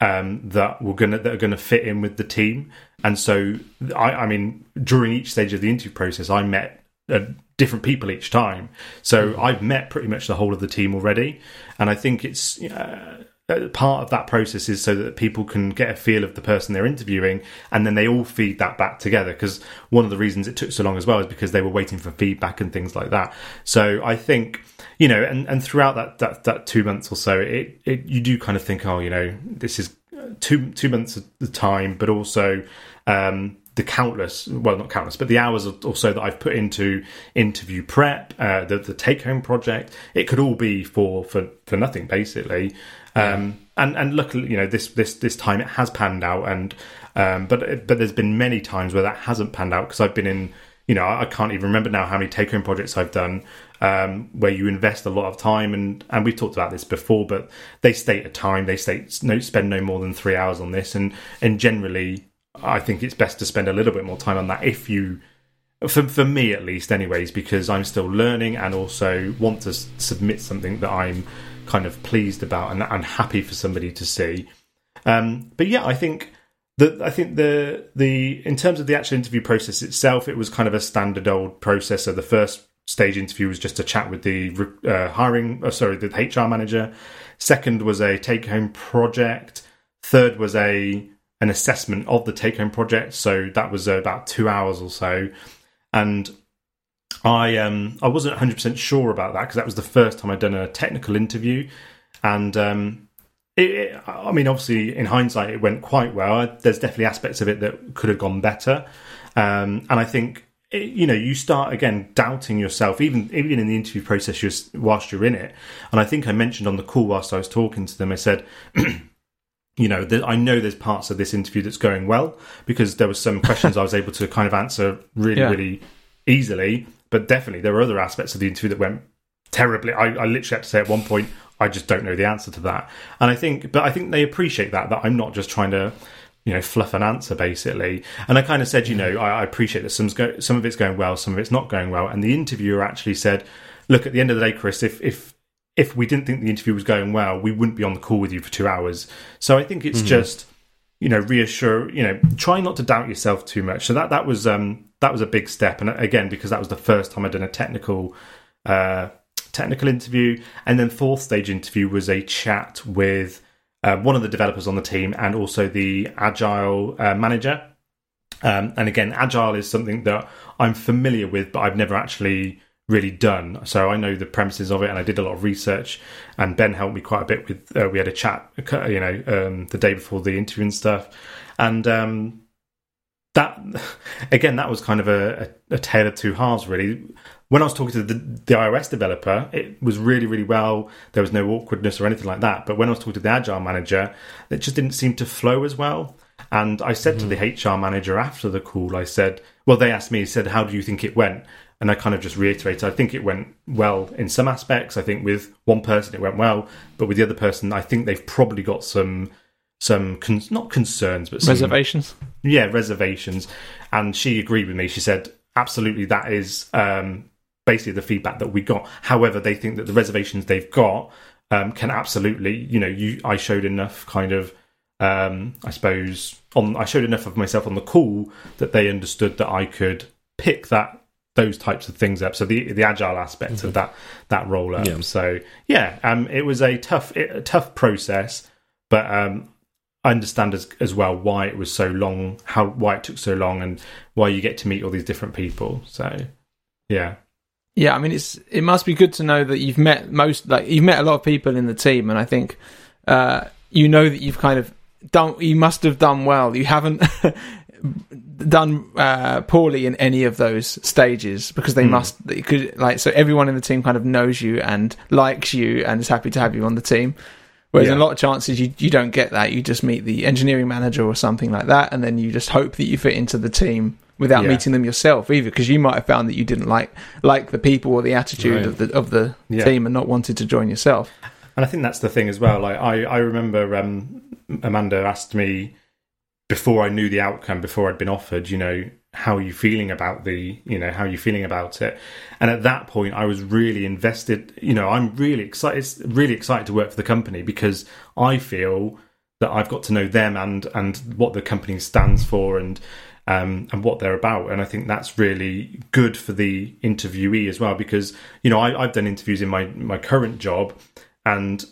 um, that were gonna that are gonna fit in with the team. And so, I, I mean, during each stage of the interview process, I met uh, different people each time. So mm-hmm. I've met pretty much the whole of the team already, and I think it's uh, part of that process is so that people can get a feel of the person they're interviewing, and then they all feed that back together. Because one of the reasons it took so long as well is because they were waiting for feedback and things like that. So I think you know, and, and throughout that, that that two months or so, it, it you do kind of think, oh, you know, this is two two months of the time, but also um, the countless, well, not countless, but the hours also that I've put into interview prep, uh, the, the take home project, it could all be for for, for nothing basically. Um, and and luckily, you know, this this this time it has panned out, and um, but but there's been many times where that hasn't panned out because I've been in, you know, I can't even remember now how many take home projects I've done um, where you invest a lot of time and and we've talked about this before, but they state a time, they state no spend no more than three hours on this, and and generally I think it's best to spend a little bit more time on that if you, for, for me at least, anyways, because I'm still learning and also want to s- submit something that I'm kind of pleased about and, and happy for somebody to see. Um, but yeah, I think that I think the the in terms of the actual interview process itself, it was kind of a standard old process. So the first stage interview was just a chat with the uh, hiring, uh, sorry, the HR manager. Second was a take home project. Third was a an assessment of the take home project. So that was uh, about two hours or so. And I um I wasn't 100 percent sure about that because that was the first time I'd done a technical interview, and um, it, I mean obviously in hindsight it went quite well. There's definitely aspects of it that could have gone better, um, and I think you know you start again doubting yourself even even in the interview process just whilst you're in it. And I think I mentioned on the call whilst I was talking to them, I said. you know, that I know there's parts of this interview that's going well because there were some questions I was able to kind of answer really, yeah. really easily. But definitely, there were other aspects of the interview that went terribly. I, I literally had to say at one point, I just don't know the answer to that. And I think, but I think they appreciate that that I'm not just trying to, you know, fluff an answer basically. And I kind of said, you know, I, I appreciate that some go, some of it's going well, some of it's not going well. And the interviewer actually said, look, at the end of the day, Chris, if if if we didn't think the interview was going well, we wouldn't be on the call with you for two hours. So I think it's mm-hmm. just you know reassure you know try not to doubt yourself too much. So that that was um that was a big step, and again because that was the first time I'd done a technical uh technical interview, and then fourth stage interview was a chat with uh, one of the developers on the team and also the agile uh, manager. Um, and again, agile is something that I'm familiar with, but I've never actually really done. So I know the premises of it, and I did a lot of research. And Ben helped me quite a bit with. Uh, we had a chat, you know, um, the day before the interview and stuff. And um, that, again, that was kind of a, a, a, tale of two halves, really. When I was talking to the, the, iOS developer, it was really, really well. There was no awkwardness or anything like that. But when I was talking to the agile manager, it just didn't seem to flow as well. And I said mm-hmm. to the HR manager after the call, I said, well, they asked me, said, how do you think it went? and I kind of just reiterated. I think it went well in some aspects. I think with one person it went well, but with the other person, I think they've probably got some some con- not concerns, but some, Reservations. yeah, reservations. And she agreed with me. She said, absolutely, that is um, basically the feedback that we got. However, they think that the reservations they've got um, can absolutely, you know, you I showed enough kind of, um, I suppose, on I showed enough of myself on the call that they understood that I could pick that those types of things up. So the the agile aspect of that that roll up. Yeah. So yeah, um, it was a tough a tough process, but um, I understand as as well why it was so long, how why it took so long, and why you get to meet all these different people. So yeah, Yeah, I mean, it's it must be good to know that you've met most, like you've met a lot of people in the team, and I think uh, you know that you've kind of done. You must have done well. You haven't done uh, poorly in any of those stages because they must. They could like so everyone in the team kind of knows you and likes you and is happy to have you on the team. Whereas in a lot of chances you you don't get that. You just meet the engineering manager or something like that, and then you just hope that you fit into the team without Yeah. meeting them yourself either because you might have found that you didn't like like the people or the attitude Right. of the of the Yeah. team and not wanted to join yourself. And I think that's the thing as well. Like I, I remember um, Amanda asked me before I knew the outcome, before I'd been offered, you know, how are you feeling about the, you know, how are you feeling about it? And at that point, I was really invested. You know, I'm really excited, really excited to work for the company because I feel that I've got to know them and and what the company stands for and um, and what they're about. And I think that's really good for the interviewee as well because you know I, I've done interviews in my my current job and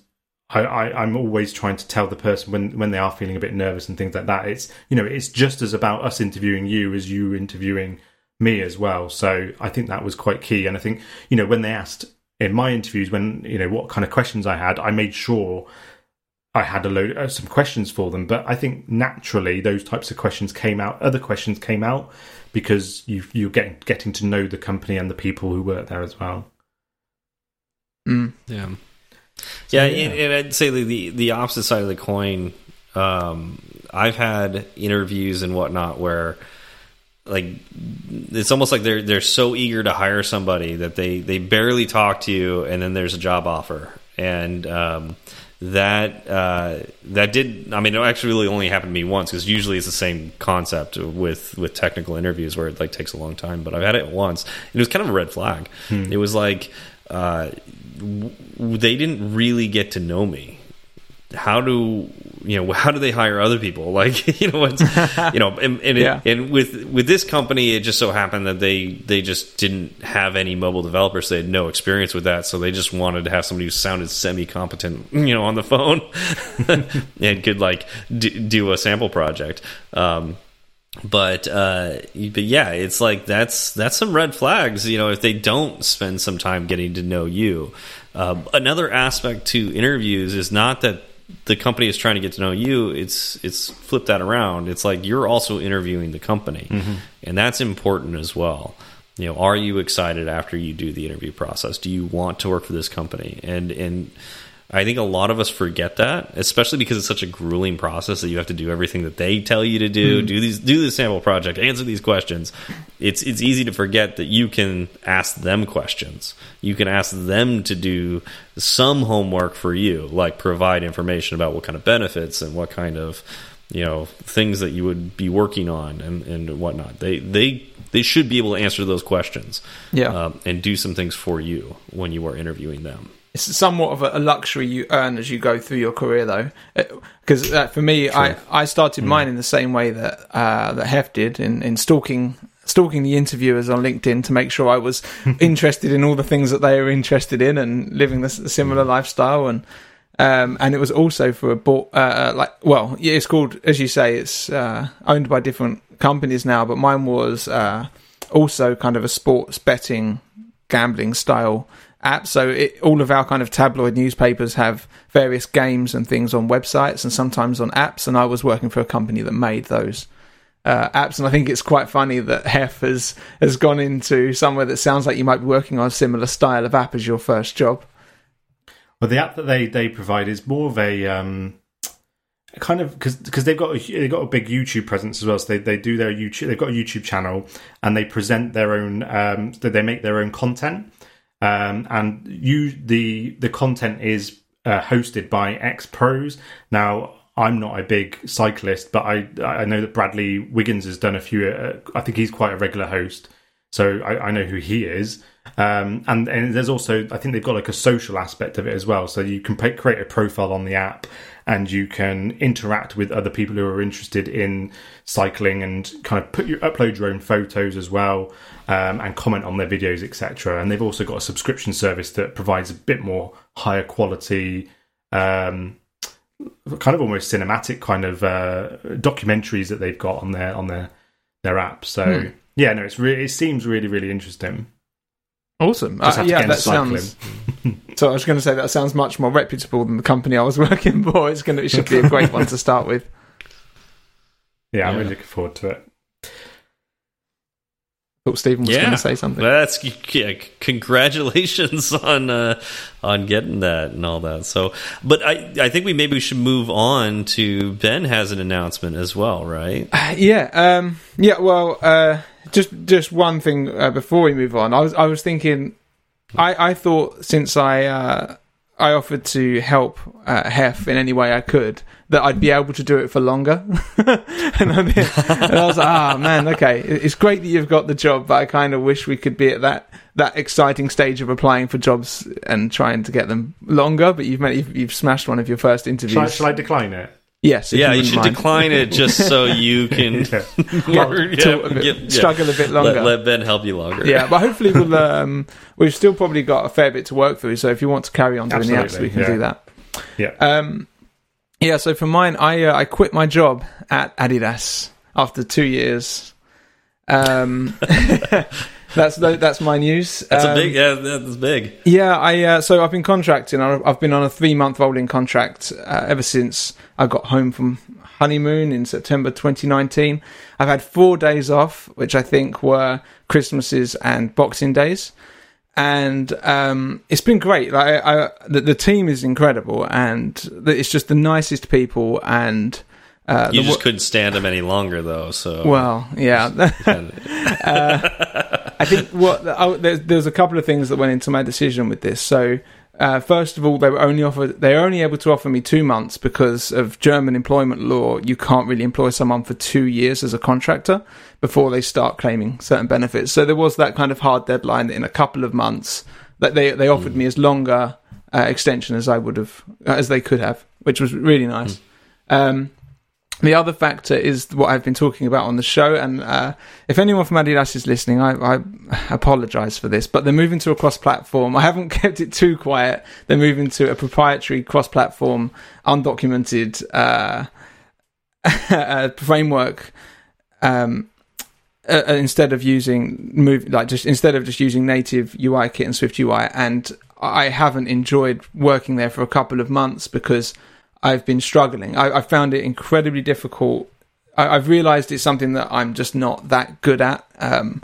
I, I, I'm always trying to tell the person when, when they are feeling a bit nervous and things like that. It's you know it's just as about us interviewing you as you interviewing me as well. So I think that was quite key. And I think you know when they asked in my interviews when you know what kind of questions I had, I made sure I had a load uh, some questions for them. But I think naturally those types of questions came out. Other questions came out because you you're getting getting to know the company and the people who work there as well. Mm. Yeah. Yeah, yeah. And, and I'd say the, the the opposite side of the coin. Um, I've had interviews and whatnot where, like, it's almost like they're they're so eager to hire somebody that they they barely talk to you, and then there's a job offer, and um, that uh, that did. I mean, it actually really only happened to me once because usually it's the same concept with with technical interviews where it like takes a long time. But I've had it once, and it was kind of a red flag. It was like. Uh, w- they didn't really get to know me. How do you know? How do they hire other people? Like you know, you know, and and, Yeah. it, and with with this company, it just so happened that they they just didn't have any mobile developers. They had no experience with that, so they just wanted to have somebody who sounded semi competent, you know, on the phone and could like do a sample project. Um, but uh but yeah it's like that's that's some red flags you know if they don't spend some time getting to know you um, another aspect to interviews is not that the company is trying to get to know you it's it's flip that around. It's like you're also interviewing the company. Mm-hmm. And that's important as well. You know are you excited after you do the interview process? Do you want to work for this company? And and I think a lot of us forget that, especially because it's such a grueling process that you have to do everything that they tell you to do, do these do the sample project, answer these questions. It's it's easy to forget that you can ask them questions. You can ask them to do some homework for you, like provide information about what kind of benefits and what kind of you know things that you would be working on and and whatnot. They they they should be able to answer those questions, Yeah. um, and do some things for you when you are interviewing them. It's somewhat of a, luxury you earn as you go through your career, though, because uh, for me, I, I started mine in the same way that uh, that Hef did in, in stalking stalking the interviewers on LinkedIn to make sure I was interested in all the things that they were interested in and living this a similar lifestyle. And. Um, and it was also for a board, uh, like, well, yeah, it's called, as you say, it's uh, owned by different companies now, but mine was uh, also kind of a sports betting gambling style app. So it, all of our kind of tabloid newspapers have various games and things on websites and sometimes on apps. And I was working for a company that made those uh, apps. And I think it's quite funny that Hef has has gone into somewhere that sounds like you might be working on a similar style of app as your first job. Well, the app that they they provide is more of a um, kind of because because they've got a, they've got a big YouTube presence as well. So they, they do their YouTube. They've got a YouTube channel and they present their own. Um, they make their own content. Um, and you the the content is uh, hosted by ex pros. Now I'm not a big cyclist, but I I know that Bradley Wiggins has done a few. Uh, I think he's quite a regular host, so I, I know who he is. Um, and and there's also I think they've got like a social aspect of it as well. So you can pay, create a profile on the app, and you can interact with other people who are interested in cycling, and kind of put your upload your own photos as well, um, and comment on their videos, etc. And they've also got a subscription service that provides a bit more higher quality. Um, kind of almost cinematic kind of uh, documentaries that they've got on their on their their app. So Hmm. Yeah, no, it's really it seems really really interesting. Awesome. Just Uh, have to yeah, get that cycling. sounds. So I was going to say that sounds much more reputable than the company I was working for. It's going to, it should be a great one to start with. Yeah, I'm Yeah. really looking forward to it. Thought Stephen was Yeah. going to say something. That's yeah, congratulations on uh, on getting that and all that. So, but I I think we maybe we should move on to Ben has an announcement as well, right? Yeah, um, yeah. Well, uh, just just one thing uh, before we move on. I was I was thinking, I I thought since I uh, I offered to help uh, Hef in any way I could that I'd be able to do it for longer, and, I and I was like, ah man, okay, it's great that you've got the job, but I kind of wish we could be at that that exciting stage of applying for jobs and trying to get them longer. But you've made, you've, you've smashed one of your first interviews. Shall I, shall I decline it? Yes, yeah, you wouldn't should mind. decline it just so you can Yeah. work- to a bit- get- yeah. struggle a bit longer. Let, let Ben help you longer. yeah, but hopefully we'll. Um, we've still probably got a fair bit to work through. So if you want to carry on doing the apps, we can yeah. do that. Yeah. Um, yeah. So for mine, I uh, I quit my job at Adidas after two years. Um, that's that's my news. that's Um, a big. Yeah, that's big. yeah, I uh, so I've been contracting. I've I've been on a three month rolling contract uh, ever since I got home from honeymoon in September 2019. I've had four days off, which I think were Christmases and Boxing Days, and um, it's been great. Like I, I, the, the team is incredible, and it's just the nicest people. And uh, You just couldn't stand him any longer, though. So well, yeah. I think what oh, there's, there's a couple of things that went into my decision with this. So, uh, first of all, they were only offered they were only able to offer me two months because of German employment law. You can't really employ someone for two years as a contractor before they start claiming certain benefits. So there was that kind of hard deadline in a couple of months that they they offered me as longer uh, extension as I would have as they could have, which was really nice. Um, the other factor is what I've been talking about on the show, and uh, if anyone from Adidas is listening, I, I apologise for this, but they're moving to a cross-platform. I haven't kept it too quiet. They're moving to a proprietary cross-platform, undocumented uh, uh, framework. Um, uh, uh, instead of using move like just instead of just using native UI kit and Swift UI, and I haven't enjoyed working there for a couple of months because I've been struggling. I, I found it incredibly difficult. I, I've realised it's something that I'm just not that good at. Um,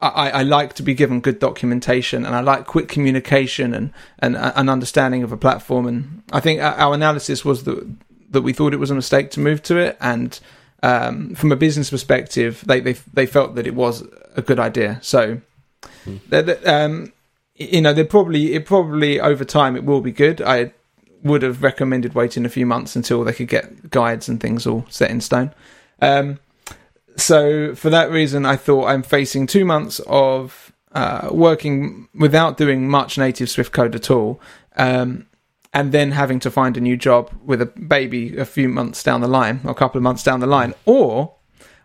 I, I like to be given good documentation, and I like quick communication and, and an understanding of a platform. And I think our analysis was that that we thought it was a mistake to move to it, and um, from a business perspective, they, they they felt that it was a good idea. So, they're, um, you know, they probably it probably over time it will be good. I would have recommended waiting a few months until they could get guides and things all set in stone. Um, so for that reason, I thought I'm facing two months of uh, working without doing much native Swift code at all, um, and then having to find a new job with a baby a few months down the line, or a couple of months down the line, or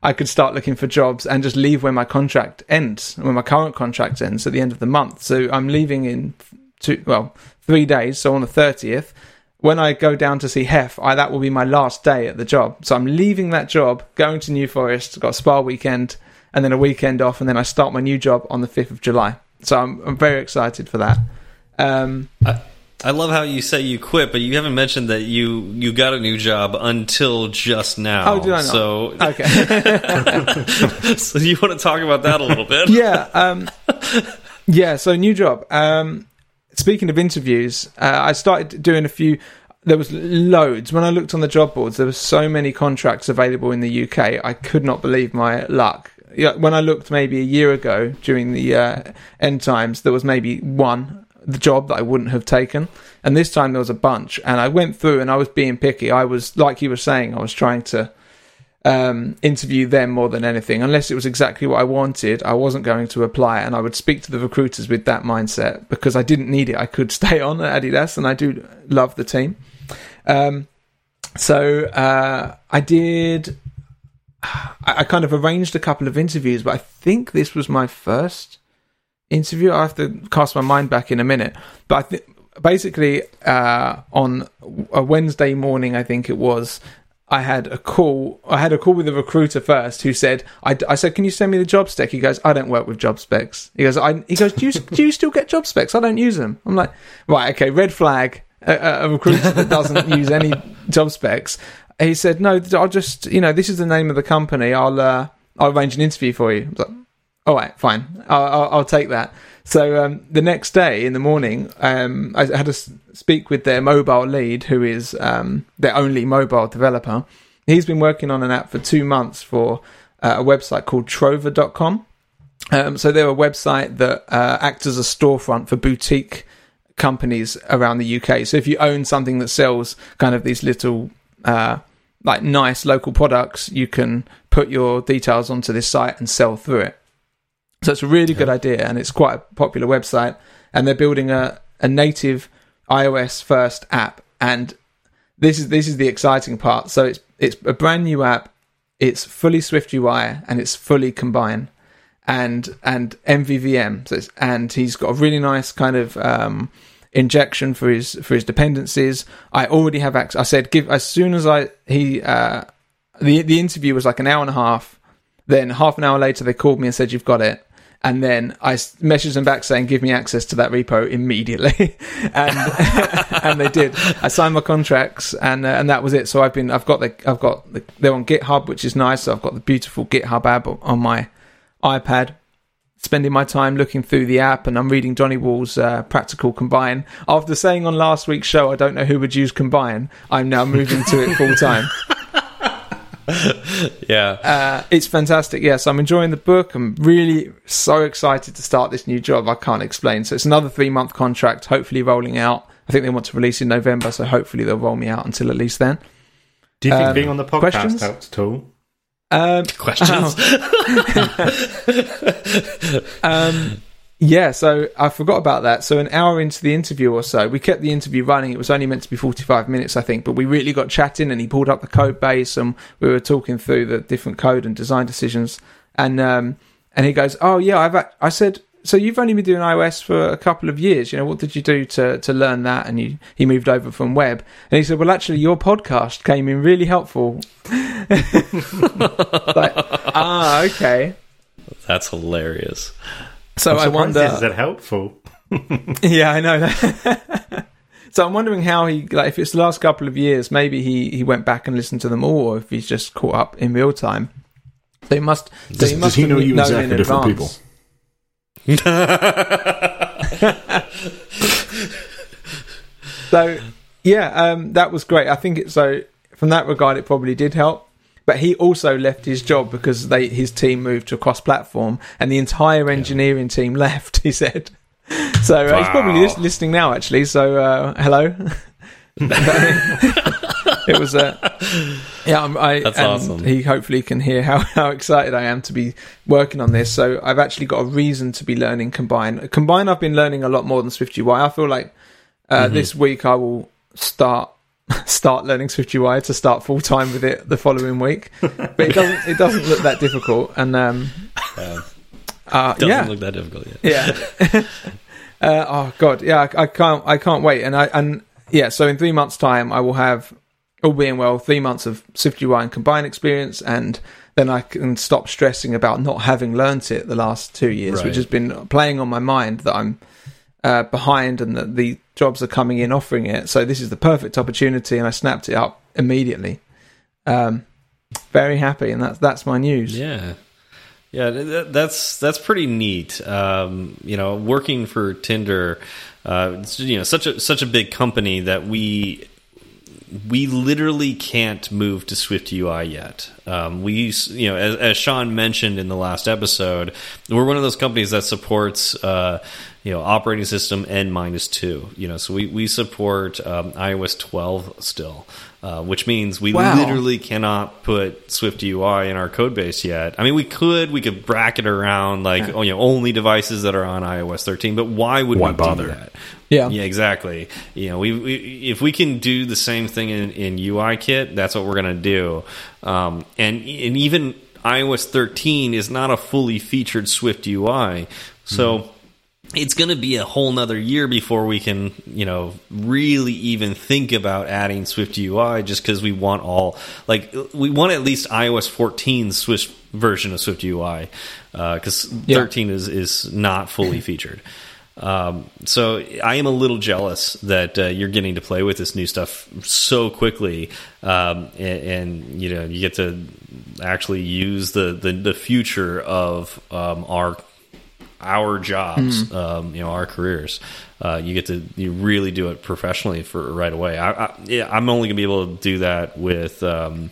I could start looking for jobs and just leave when my contract ends, when my current contract ends at the end of the month. So I'm leaving in two, well, three days. So on the 30th, when I go down to see Hef, I, that will be my last day at the job. So I'm leaving that job, going to New Forest, got a spa weekend, and then a weekend off, and then I start my new job on the 5th of July. So I'm, I'm very excited for that. Um, I love how you say you quit, but you haven't mentioned that you you got a new job until just now. Oh, did I not? So, okay. so you want to talk about that a little bit? yeah, um, yeah. So new job. Um, speaking of interviews, uh, I started doing a few. there was loads when I looked on the job boards. There were so many contracts available in the UK. I could not believe my luck. When I looked maybe a year ago during the uh, end times, there was maybe one the job that I wouldn't have taken, and this time there was a bunch. And I went through and I was being picky. I was like you were saying, I was trying to um, interview them more than anything. Unless it was exactly what I wanted, I wasn't going to apply, and I would speak to the recruiters with that mindset because I didn't need it. I could stay on at Adidas, and I do love the team. Um, so uh, I did. I, I kind of arranged a couple of interviews, but I think this was my first interview. I have to cast my mind back in a minute, but I think basically uh, on a Wednesday morning, I think it was. I had a call. I had a call with a recruiter first, who said, I, I said, can you send me the job spec?" He goes, "I don't work with job specs." He goes, "I." He goes, "Do you do you still get job specs? I don't use them." I'm like, "Right, okay, red flag." A, a recruiter that doesn't use any job specs. He said, "No, I'll just you know this is the name of the company. I'll uh, I'll arrange an interview for you." All right, fine. I'll, I'll, I'll take that. So um, the next day in the morning, um, I had to speak with their mobile lead, who is um, their only mobile developer. He's been working on an app for two months for uh, a website called Trouva.com. Um, so they're a website that uh, acts as a storefront for boutique companies around the UK. So if you own something that sells kind of these little uh, like nice local products, you can put your details onto this site and sell through it. So it's a really good idea, and it's quite a popular website. And they're building a, a native iOS first app, and this is this is the exciting part. So it's it's a brand new app. It's fully Swift UI and it's fully Combine and and MVVM. So it's, and he's got a really nice kind of um, injection for his for his dependencies. I already have access. I said give as soon as I he uh, the the interview was like an hour and a half. Then half an hour later they called me and said you've got it and then I messaged them back saying, "Give me access to that repo immediately," and and they did. I signed my contracts, and uh, and that was it. So I've been, I've got the, I've got the, they're on GitHub, which is nice. So I've got the beautiful GitHub app on my iPad. Spending my time looking through the app, and I'm reading Donny Wals's uh, Practical Combine. After saying on last week's show, I don't know who would use Combine. I'm now moving to it full time. yeah. Uh, it's fantastic. Yes, I'm enjoying the book. I'm really so excited to start this new job. I can't explain. So it's another three month contract, hopefully rolling out. I think they want to release in November, so hopefully they'll roll me out until at least then. Do you think Um, being on the podcast questions? helped at all? Um, Questions? um, yeah, so I forgot about that. So an hour into the interview or so, we kept the interview running. It was only meant to be 45 minutes, I think, but we really got chatting and he pulled up the code base and we were talking through the different code and design decisions. And, um, and he goes, Oh yeah, I've, I said, so you've only been doing iOS for a couple of years. You know, what did you do to, to learn that? And you, he moved over from web. And he said, well, actually, your podcast came in really helpful. like, ah, okay. That's hilarious. So I wonder. Is it helpful? Yeah, I know. so I'm wondering how he, like, if it's the last couple of years, maybe he, he went back and listened to them all, or if he's just caught up in real time. They he must. So Does, he does he know you exactly in different people? So yeah, um, that was great. I think it. So from that regard, it probably did help. But he also left his job because they his team moved to a cross platform, and the entire engineering team left. He said. So uh, he's probably Wow. lis- listening now, actually. So uh, hello. it was uh, yeah. I'm- I, That's and awesome. He hopefully can hear how, how excited I am to be working on this. So I've actually got a reason to be learning Combine. Combine, I've been learning a lot more than Swift UI. I feel like uh, Mm-hmm. this week I will start start learning Swift UI to start full time with it the following week. But it doesn't it doesn't look that difficult. And um, Yeah. uh, Doesn't yeah, look that difficult yet. yeah. uh, oh god, yeah. I, I can't. I can't wait. And I and yeah. So in three months' time, I will have all being well three months of Swift UI and Combine experience, and then I can stop stressing about not having learnt it the last two years, Right. which has been playing on my mind that I'm uh, behind and that the jobs are coming in offering it. So this is the perfect opportunity, and I snapped it up immediately. Um, very happy, and that's that's my news. Yeah. Yeah, th- th- that's that's pretty neat. Um, you know, working for Tinder, uh, you know, such a such a big company that we we literally can't move to Swift UI yet. Um, we, you know, as, as, Sean mentioned in the last episode, we're one of those companies that supports, uh, you know, operating system N minus two. You know, so we we support um, iOS 12 still. Uh, which means we wow. literally cannot put Swift UI in our code base yet. I mean, we could, we could bracket around like yeah. you know only devices that are on iOS 13, but why would why we bother? do that? Yeah, yeah, exactly. You know, we, we if we can do the same thing in, in UI kit, that's what we're gonna do. Um, and and even iOS 13 is not a fully featured Swift UI, so. Mm -hmm it's going to be a whole nother year before we can, you know, really even think about adding Swift UI just because we want all, like, we want at least iOS 14 Swift version of Swift UI because uh, yeah. 13 is, is not fully featured. Um, so I am a little jealous that uh, you're getting to play with this new stuff so quickly, um, and, and, you know you get to actually use the the, the future of um, our our jobs, mm. um, you know, our careers. Uh, you get to you really do it professionally for right away. I, I yeah, I'm only gonna be able to do that with um,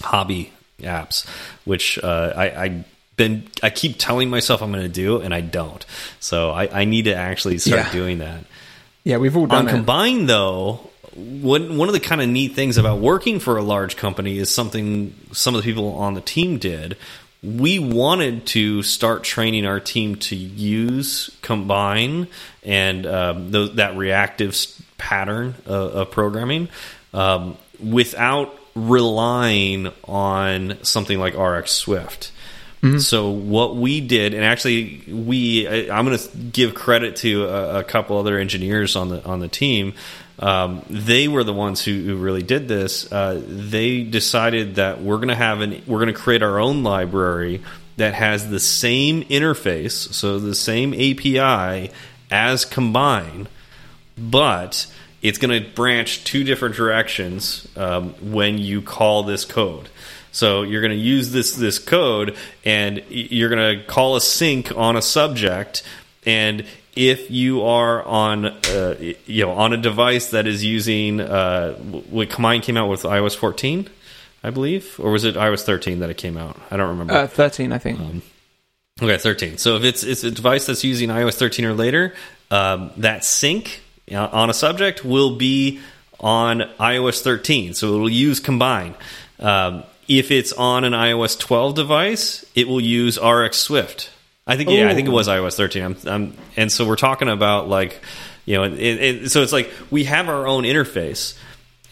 hobby apps, which uh, I, I been I keep telling myself I'm going to do, and I don't. So I, I need to actually start yeah. doing that. Yeah, we've all done on combined though. One one of the kind of neat things about working for a large company is something some of the people on the team did, we wanted to start training our team to use combine and um, th that reactive pattern of, of programming um, without relying on something like RX Swift. Mm -hmm. So what we did, and actually we, I, am going to give credit to a, a, couple other engineers on the on the team um, they were the ones who, who really did this. Uh, they decided that we're going to have an we're going to create our own library that has the same interface, so the same API as Combine, but it's going to branch two different directions um, when you call this code. So you're going to use this this code, and you're going to call a sink on a subject, and if you are on uh, you know on a device that is using uh, what Combine came out with iOS 14, I believe, or was it iOS 13 that it came out? I don't remember. Uh, 13, I think. Um, okay, 13. So if it's it's a device that's using iOS 13 or later, um, that sink on a subject will be on iOS 13, so it will use Combine. Um, if it's on an iOS 12 device, it will use RxSwift. I think yeah, I think it was iOS 13. I'm, I'm, and so we're talking about like, you know, it, it, so it's like we have our own interface,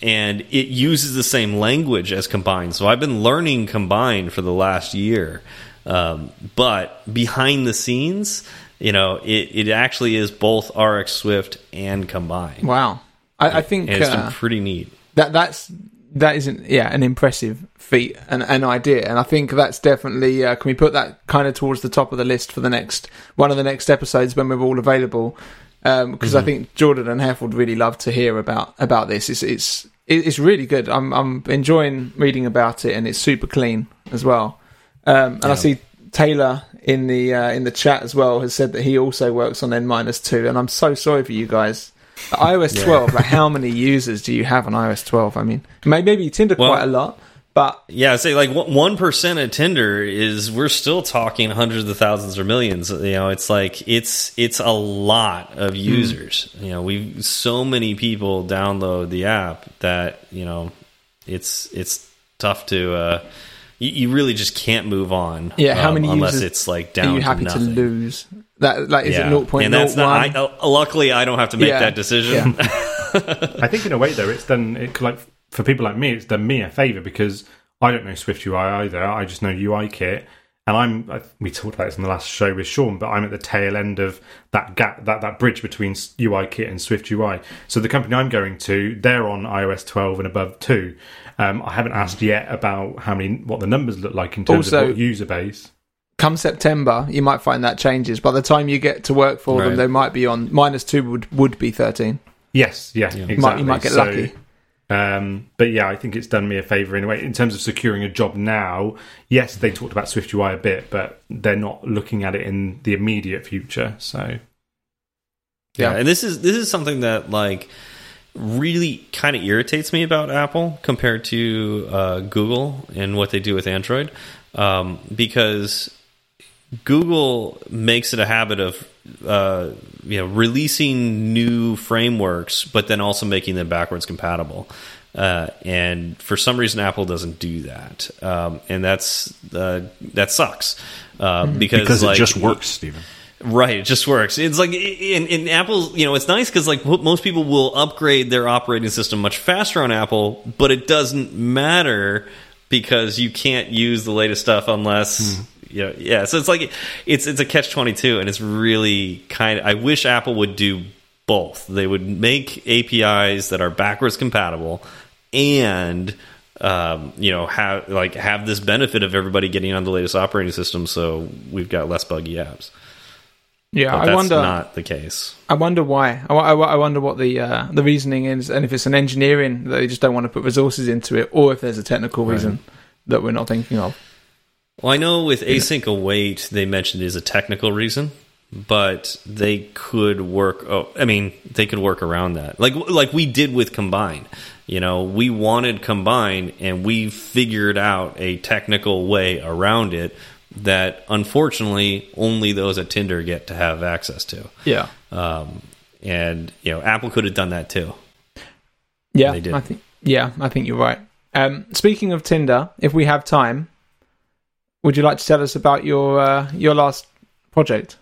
and it uses the same language as Combine. So I've been learning Combine for the last year, um, but behind the scenes, you know, it, it actually is both RxSwift and Combine. Wow, I, I think and it's uh, been pretty neat. That that's that isn't yeah an impressive feat and an idea and i think that's definitely uh, can we put that kind of towards the top of the list for the next one of the next episodes when we're all available because um, mm -hmm. i mm-hmm. think jordan and hef would really love to hear about about this it's it's it's really good i'm i'm enjoying reading about it and it's super clean as well um, and yeah. i see taylor in the uh, in the chat as well has said that he also works on n minus 2 and i'm so sorry for you guys iOS 12, yeah. like how many users do you have on iOS 12? I mean, maybe Tinder well, quite a lot, but yeah, say like one percent of Tinder is we're still talking hundreds of thousands or millions. You know, it's like it's it's a lot of hmm. users. Mm. You know, we so many people download the app that you know it's it's tough to. Uh, you, you really just can't move on. Yeah, how um, many unless it's like down. Are you happy to, to lose? That like is yeah. it 0.01? And that's not. I, uh, luckily, I don't have to make yeah. that decision. Yeah. I think in a way though, it's done. It like for people like me, it's done me a favor because I don't know SwiftUI either. I just know UIKit, and I'm. I, we talked about this in the last show with Sean, but I'm at the tail end of that gap, that that bridge between UIKit and SwiftUI. So the company I'm going to, they're on iOS 12 and above too. Um, I haven't asked yet about how many, what the numbers look like in terms also, of user base come September, you might find that changes. By the time you get to work for right. them, they might be on minus two would would be thirteen. Yes, yeah, yeah. Exactly. You might, you might get so, lucky. Um, but yeah, I think it's done me a favour in a way. In terms of securing a job now, yes, they talked about SwiftUI a bit, but they're not looking at it in the immediate future. So yeah, yeah and this is this is something that like really kind of irritates me about Apple compared to uh, Google and what they do with Android, um, because Google makes it a habit of uh, you know releasing new frameworks, but then also making them backwards compatible. Uh, and for some reason, Apple doesn't do that, um, and that's uh, that sucks uh, because because like, it just works, Stephen. Right, it just works. It's like in, in Apple, you know, it's nice because like most people will upgrade their operating system much faster on Apple, but it doesn't matter because you can't use the latest stuff unless you know, yeah. So it's like it's it's a catch twenty two, and it's really kind of. I wish Apple would do both. They would make APIs that are backwards compatible, and um, you know have like have this benefit of everybody getting on the latest operating system, so we've got less buggy apps. Yeah, But I that's wonder. not the case. I wonder why. I, I, I wonder what the uh, the reasoning is, and if it's an engineering that they just don't want to put resources into it, or if there's a technical reason that we're not thinking of. Well, I know with async await, they mentioned is a technical reason, but they could work. Oh, I mean, they could work around that, like like we did with combine. You know, we wanted combine, and we figured out a technical way around it that unfortunately only those at Tinder get to have access to. Yeah, Um, and you know, Apple could have done that too. yeah, They did. I think. Yeah, I think you're right. Um, speaking of Tinder, if we have time, would you like to tell us about your uh, your last project?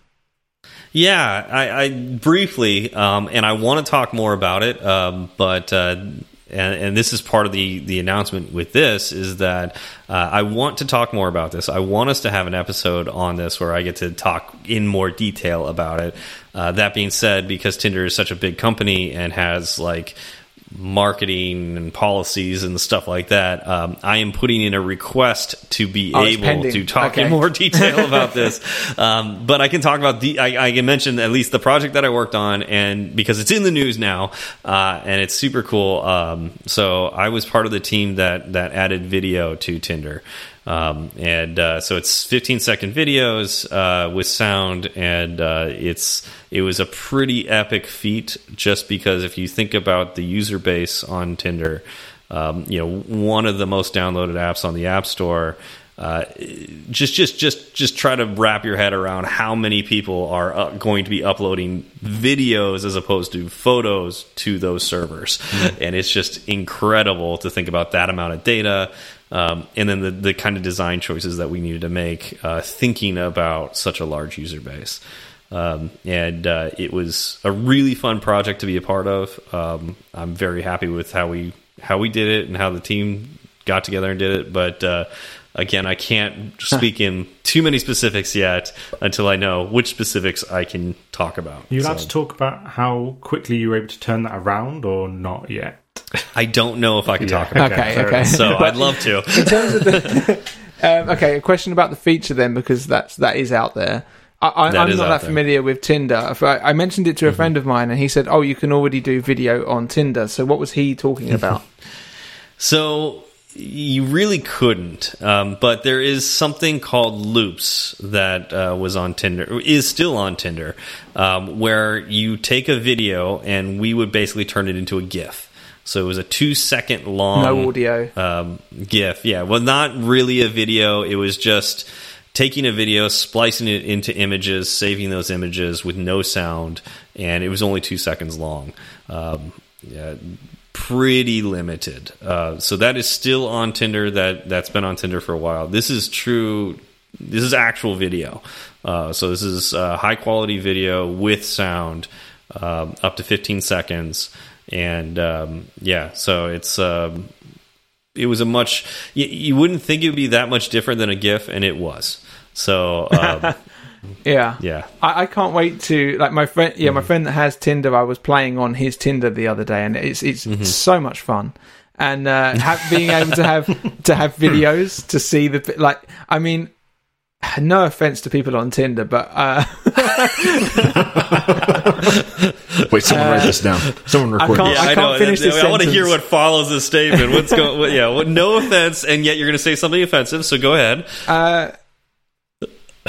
Yeah, I, I briefly, um, and I want to talk more about it, um, but uh, and, and this is part of the the announcement with this is that uh, I want to talk more about this. I want us to have an episode on this where I get to talk in more detail about it. Uh, that being said, because Tinder is such a big company and has like marketing and policies and stuff like that, um, I am putting in a request to be Oh, able to talk in more detail about this. Um, but I can talk about the. I, I can mention at least the project that I worked on, and because it's in the news now, uh, and it's super cool. Um, so I was part of the team that that added video to Tinder. Um, and uh, so it's 15 second videos uh, with sound, and uh, it's it was a pretty epic feat. Just because if you think about the user base on Tinder, um, you know one of the most downloaded apps on the App Store. Uh, just just just just try to wrap your head around how many people are uh, going to be uploading videos as opposed to photos to those servers and it's just incredible to think about that amount of data um, and then the, the kind of design choices that we needed to make uh, thinking about such a large user base. Um, and uh, it was a really fun project to be a part of. Um, i'm very happy with how we how we did it and how the team got together and did it. But uh, again i can't speak in too many specifics yet until i know which specifics i can talk about. You allowed So, to talk about how quickly you were able to turn that around or not yet? I don't know if i can talk about Okay, fair okay. it so i'd love to in terms of the um, okay, a question about the feature then, because that's that is out there. I, I, I'm not that there. familiar with Tinder. I, mentioned it to a friend of mine, and he said, "Oh, you can already do video on Tinder." So, what was he talking about? So you really couldn't, um, but there is something called Loops that uh, was on Tinder, is still on Tinder, um, where you take a video and we would basically turn it into a GIF. So it was a two second long No audio. um, GIF. Yeah, well, not really a video. It was just taking a video, splicing it into images, saving those images with no sound, and it was only two seconds long. Um, yeah, pretty limited. Uh, so that is still on Tinder. That that's been on Tinder for a while. This is true. This is actual video. Uh, so this is uh, high quality video with sound, um, up to 15 seconds, and um, yeah. So it's. Um, it was a much you, you wouldn't think it would be that much different than a GIF, and it was. So um, Yeah, yeah, I, I can't wait to like my friend. Yeah, my friend that has Tinder. I was playing on his Tinder the other day, and it's it's so much fun. And uh, have, being able to have to have videos to see the like. I mean, no offense to people on Tinder, but uh, Wait, someone write this down. Someone record can't- this. I can't finish this I want to hear what follows this statement. What's going? What, yeah, what, no offense, and yet you're going to say something offensive. So go ahead. uh,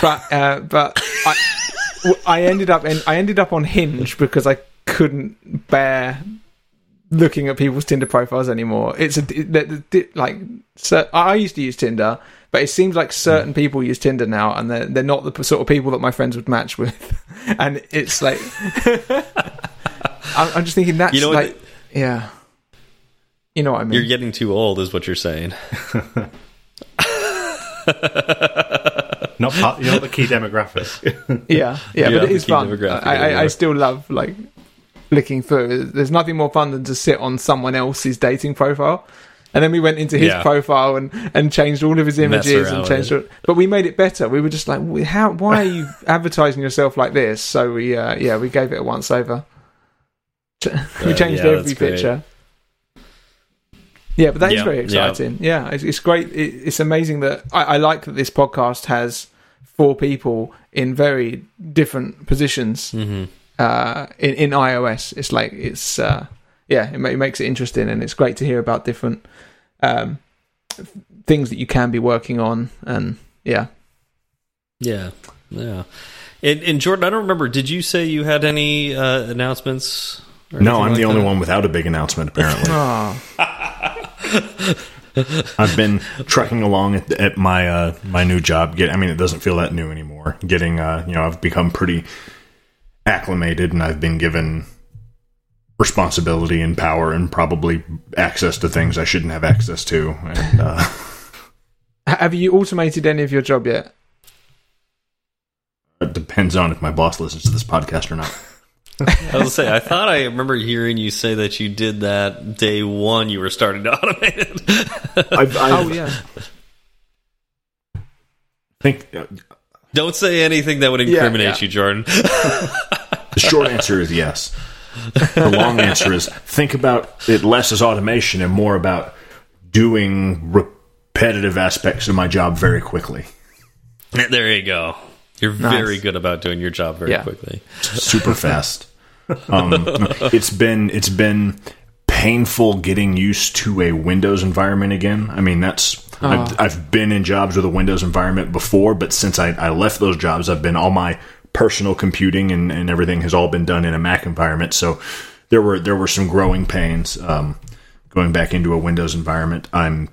but uh, but I, w- I ended up in, I ended up on Hinge because I couldn't bear looking at people's Tinder profiles anymore. It's a the- the- like cer- I used to use Tinder, but it seems like certain people use Tinder now, and they're they're not the sort of people that my friends would match with, and it's like I'm, I'm just thinking that's You know what like yeah, you know what I mean. You're getting too old, is what you're saying. Not part, you're not the key demographic. Yeah, yeah, Yeah, but it the is key fun. I, I, I still love like looking through. There's nothing more fun than to sit on someone else's dating profile. And then we went into his Yeah. profile and, and changed all of his images and changed. it. All, but we made it better. We were just like, how? Why are you advertising yourself like this? So we, uh, yeah, we gave it a once over. we Uh, changed yeah, every picture. Yeah, but that is Yeah, very exciting. Yeah, it's, it's great. It, it's amazing that I, I like that this podcast has four people in very different positions hmm uh, in in iOS. It's like it's uh, yeah, it, it makes it interesting, and it's great to hear about different um, things that you can be working on, and yeah. Yeah, yeah. And, and Jordan, I don't remember. Did you say you had any uh, announcements? No, I'm like the only that? one without a big announcement. Apparently, Oh, I've been trekking along at, at my uh, my new job. Get, I mean, it doesn't feel that new anymore. Getting, uh, you know, I've become pretty acclimated, and I've been given responsibility and power, and probably access to things I shouldn't have access to. And uh, have you automated any of your job yet? it depends on if my boss listens to this podcast or not. I was say, I thought I remember hearing you say that you did that day one. You were starting to automate it. I've, I've, Oh yeah, think uh, don't say anything that would Yeah, incriminate yeah. you, Jordan. The short answer is yes. The long answer is think about it less as automation and more about doing repetitive aspects of my job very quickly. there you go. You're Nice. very good about doing your job very Yeah. quickly. super fast. Um, it's been it's been painful getting used to a Windows environment again. I mean, that's I've, I've been in jobs with a Windows environment before, but since I, I left those jobs, I've been all my personal computing and, and everything has all been done in a Mac environment. So there were there were some growing pains um, going back into a Windows environment. I'm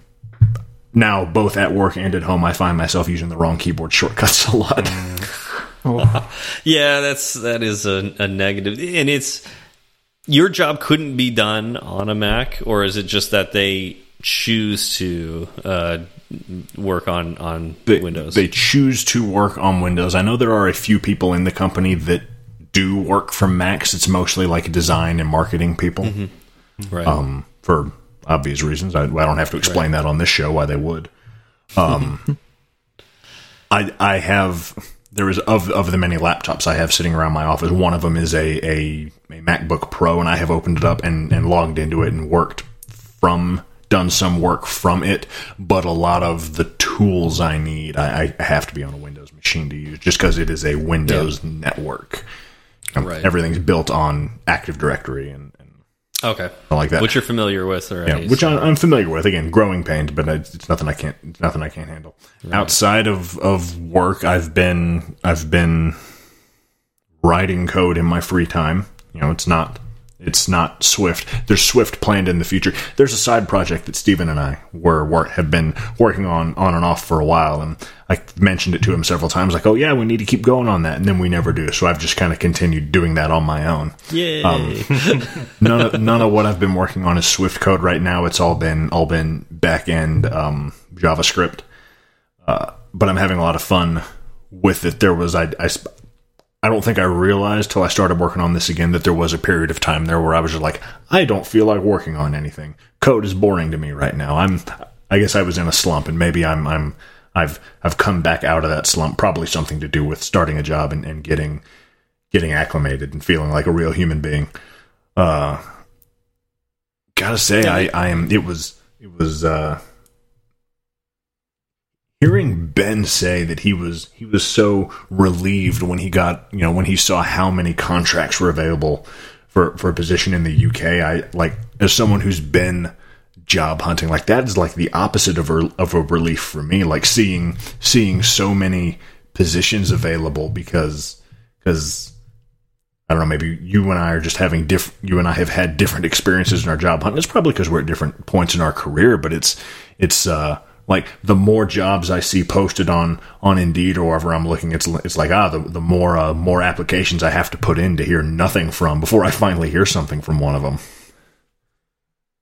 now both at work and at home. I find myself using the wrong keyboard shortcuts a lot. Yeah, that's that is a, a negative, and it's your job couldn't be done on a Mac, or is it just that they choose to uh, work on on they, Windows? They choose to work on Windows. I know there are a few people in the company that do work from Macs. It's mostly like design and marketing people, right. um, for obvious reasons. I, I don't have to explain that on this show why they would. Um, I I have there is of of the many laptops I have sitting around my office. One of them is a a, a MacBook Pro, and I have opened it up and, and logged into it and worked from done some work from it. But a lot of the tools I need, I, I have to be on a Windows machine to use, just because it is a Windows network. Um, Right. Everything's built on Active Directory and, and okay, like that. which you're familiar with, Yeah, which I'm familiar with. Again, growing pains, but it's it's nothing I can't. It's nothing I can't handle. Outside of of work, I've been I've been writing code in my free time. You know, it's not it's not Swift. There's Swift planned in the future. There's a side project that Stephen and I were work have been working on on and off for a while, and I mentioned it to him several times. Like, oh yeah, we need to keep going on that, and then we never do. So I've just kind of continued doing that on my own Yay! Um, none of none of what I've been working on is Swift code right now. It's all been all been back end um, JavaScript, uh, but I'm having a lot of fun with it. There was I, I I don't think I realized till I started working on this again that there was a period of time there where I was just like I don't feel like working on anything. Code is boring to me right now. I'm I guess I was in a slump and maybe I'm I'm I've I've come back out of that slump. Probably something to do with starting a job and, and getting getting acclimated and feeling like a real human being. Uh, gotta say, I, I am. It was it was uh, hearing Ben say that he was he was so relieved when he got you know when he saw how many contracts were available for for a position in the UK. I like as someone who's been job hunting like that is like the opposite of a, of a relief for me like seeing seeing so many positions available because because I don't know, maybe you and I are just having different, you and I have had different experiences in our job hunt. It's probably because we're at different points in our career, but it's, it's, uh, like the more jobs I see posted on, on Indeed or wherever I'm looking, it's, it's like, ah, the, the more, uh, more applications I have to put in to hear nothing from before I finally hear something from one of them.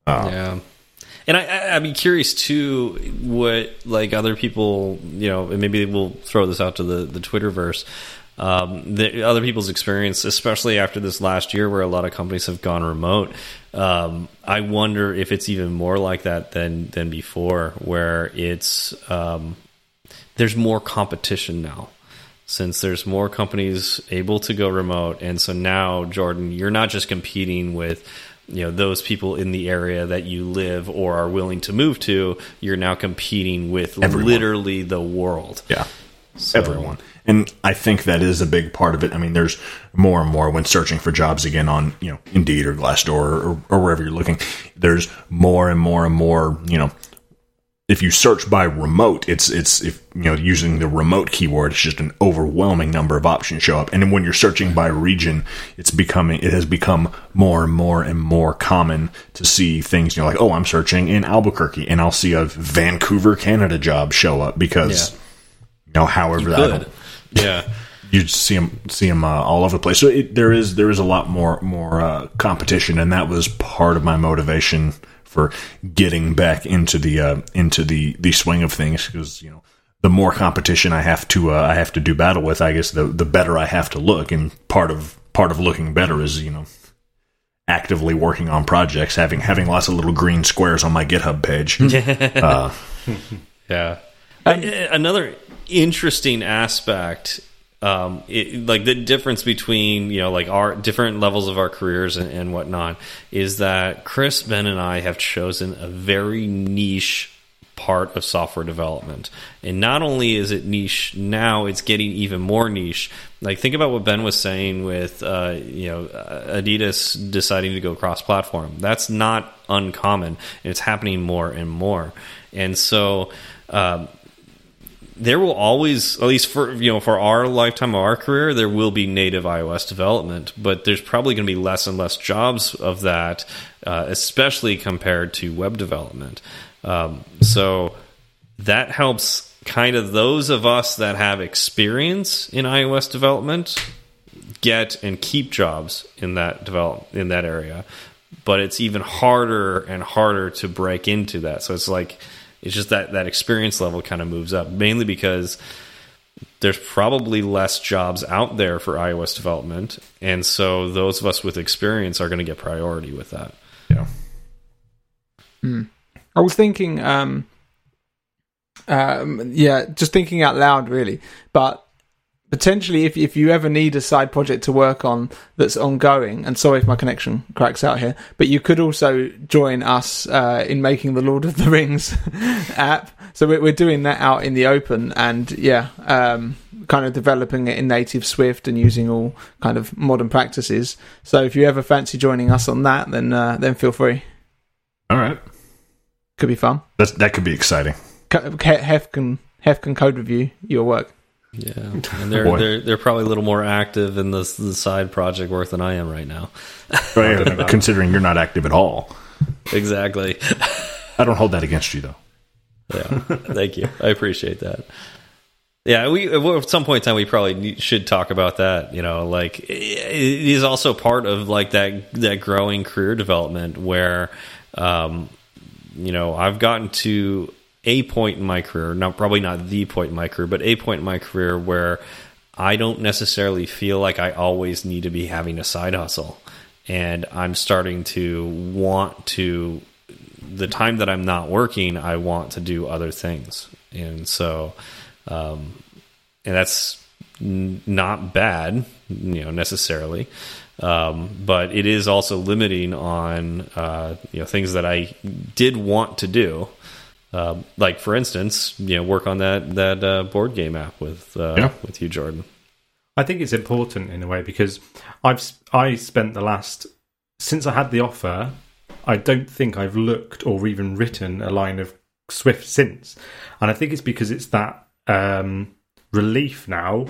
Uh, yeah. And I, I'd be curious too, what like other people, you know, and maybe we'll throw this out to the the Twitterverse um, the other people's experience, especially after this last year where a lot of companies have gone remote. Um, I wonder if it's even more like that than than before, where it's um, there's more competition now since there's more companies able to go remote, and so now Jordan, you're not just competing with you know those people in the area that you live or are willing to move to you're now competing with Everyone. literally the world yeah so, everyone and I think that is a big part of it. I mean, there's more and more when searching for jobs again on you know Indeed or Glassdoor or, or wherever you're looking. There's more and more and more. You know, if you search by remote, it's it's if you know using the remote keyword, it's just an overwhelming number of options show up. And when you're searching by region, it's becoming it has become more and more and more common to see things. You know, like oh, I'm searching in Albuquerque, and I'll see a Vancouver, Canada job show up because. Yeah. You know, however that yeah. You see them, see them uh, all over the place. So it, there is there is a lot more more uh, competition, and that was part of my motivation for getting back into the uh, into the the swing of things because you know the more competition I have to uh, I have to do battle with, I guess the the better I have to look, and part of part of looking better is you know actively working on projects, having having lots of little green squares on my GitHub page. uh, yeah. Um, Another interesting aspect um, it, like the difference between you know like our different levels of our careers and, and, whatnot is that Chris, Ben, and I have chosen a very niche part of software development, and not only is it niche now, it's getting even more niche. Like think about what Ben was saying with uh, you know Adidas deciding to go cross-platform. That's not uncommon, it's happening more and more. And so. Um, there will always, at least for you know, for our lifetime of our career, there will be native iOS development, but there's probably going to be less and less jobs of that, uh, especially compared to web development. Um, so that helps kind of those of us that have experience in iOS development get and keep jobs in that develop in that area. But it's even harder and harder to break into that. So it's like it's just that that experience level kind of moves up, mainly because there's probably less jobs out there for iOS development, and so those of us with experience are going to get priority with that. Yeah. Hmm. I was thinking, um, um, yeah, just thinking out loud, really. But potentially if if you ever need a side project to work on that's ongoing and sorry if my connection cracks out here but you could also join us uh, in making the lord of the rings app. So we're, we're doing that out in the open and yeah um, kind of developing it in native swift and using all kind of modern practices. So if you ever fancy joining us on that then uh, then feel free. All right. Could be fun. That's, that could be exciting. Hef can hef can code review your work yeah, and they're they're they're probably a little more active in the the side project work than I am right now. right, considering you're not active at all. Exactly. I don't hold that against you though. Yeah, thank you. I appreciate that. Yeah, we at some point in time we probably should talk about that. You know, like it is also part of like that that growing career development where, um, you know, I've gotten to a point in my career, not probably not the point in my career, but a point in my career where I don't necessarily feel like I always need to be having a side hustle. And I'm starting to want to, the time that I'm not working, I want to do other things. And so, um, and that's not bad, you know, necessarily. Um, but it is also limiting on, uh, you know, things that I did want to do um, like for instance, you know, work on that that uh, board game app with uh, yeah. with you, Jordan. I think it's important in a way because I've I spent the last since I had the offer. I don't think I've looked or even written a line of Swift since, and I think it's because it's that um, relief now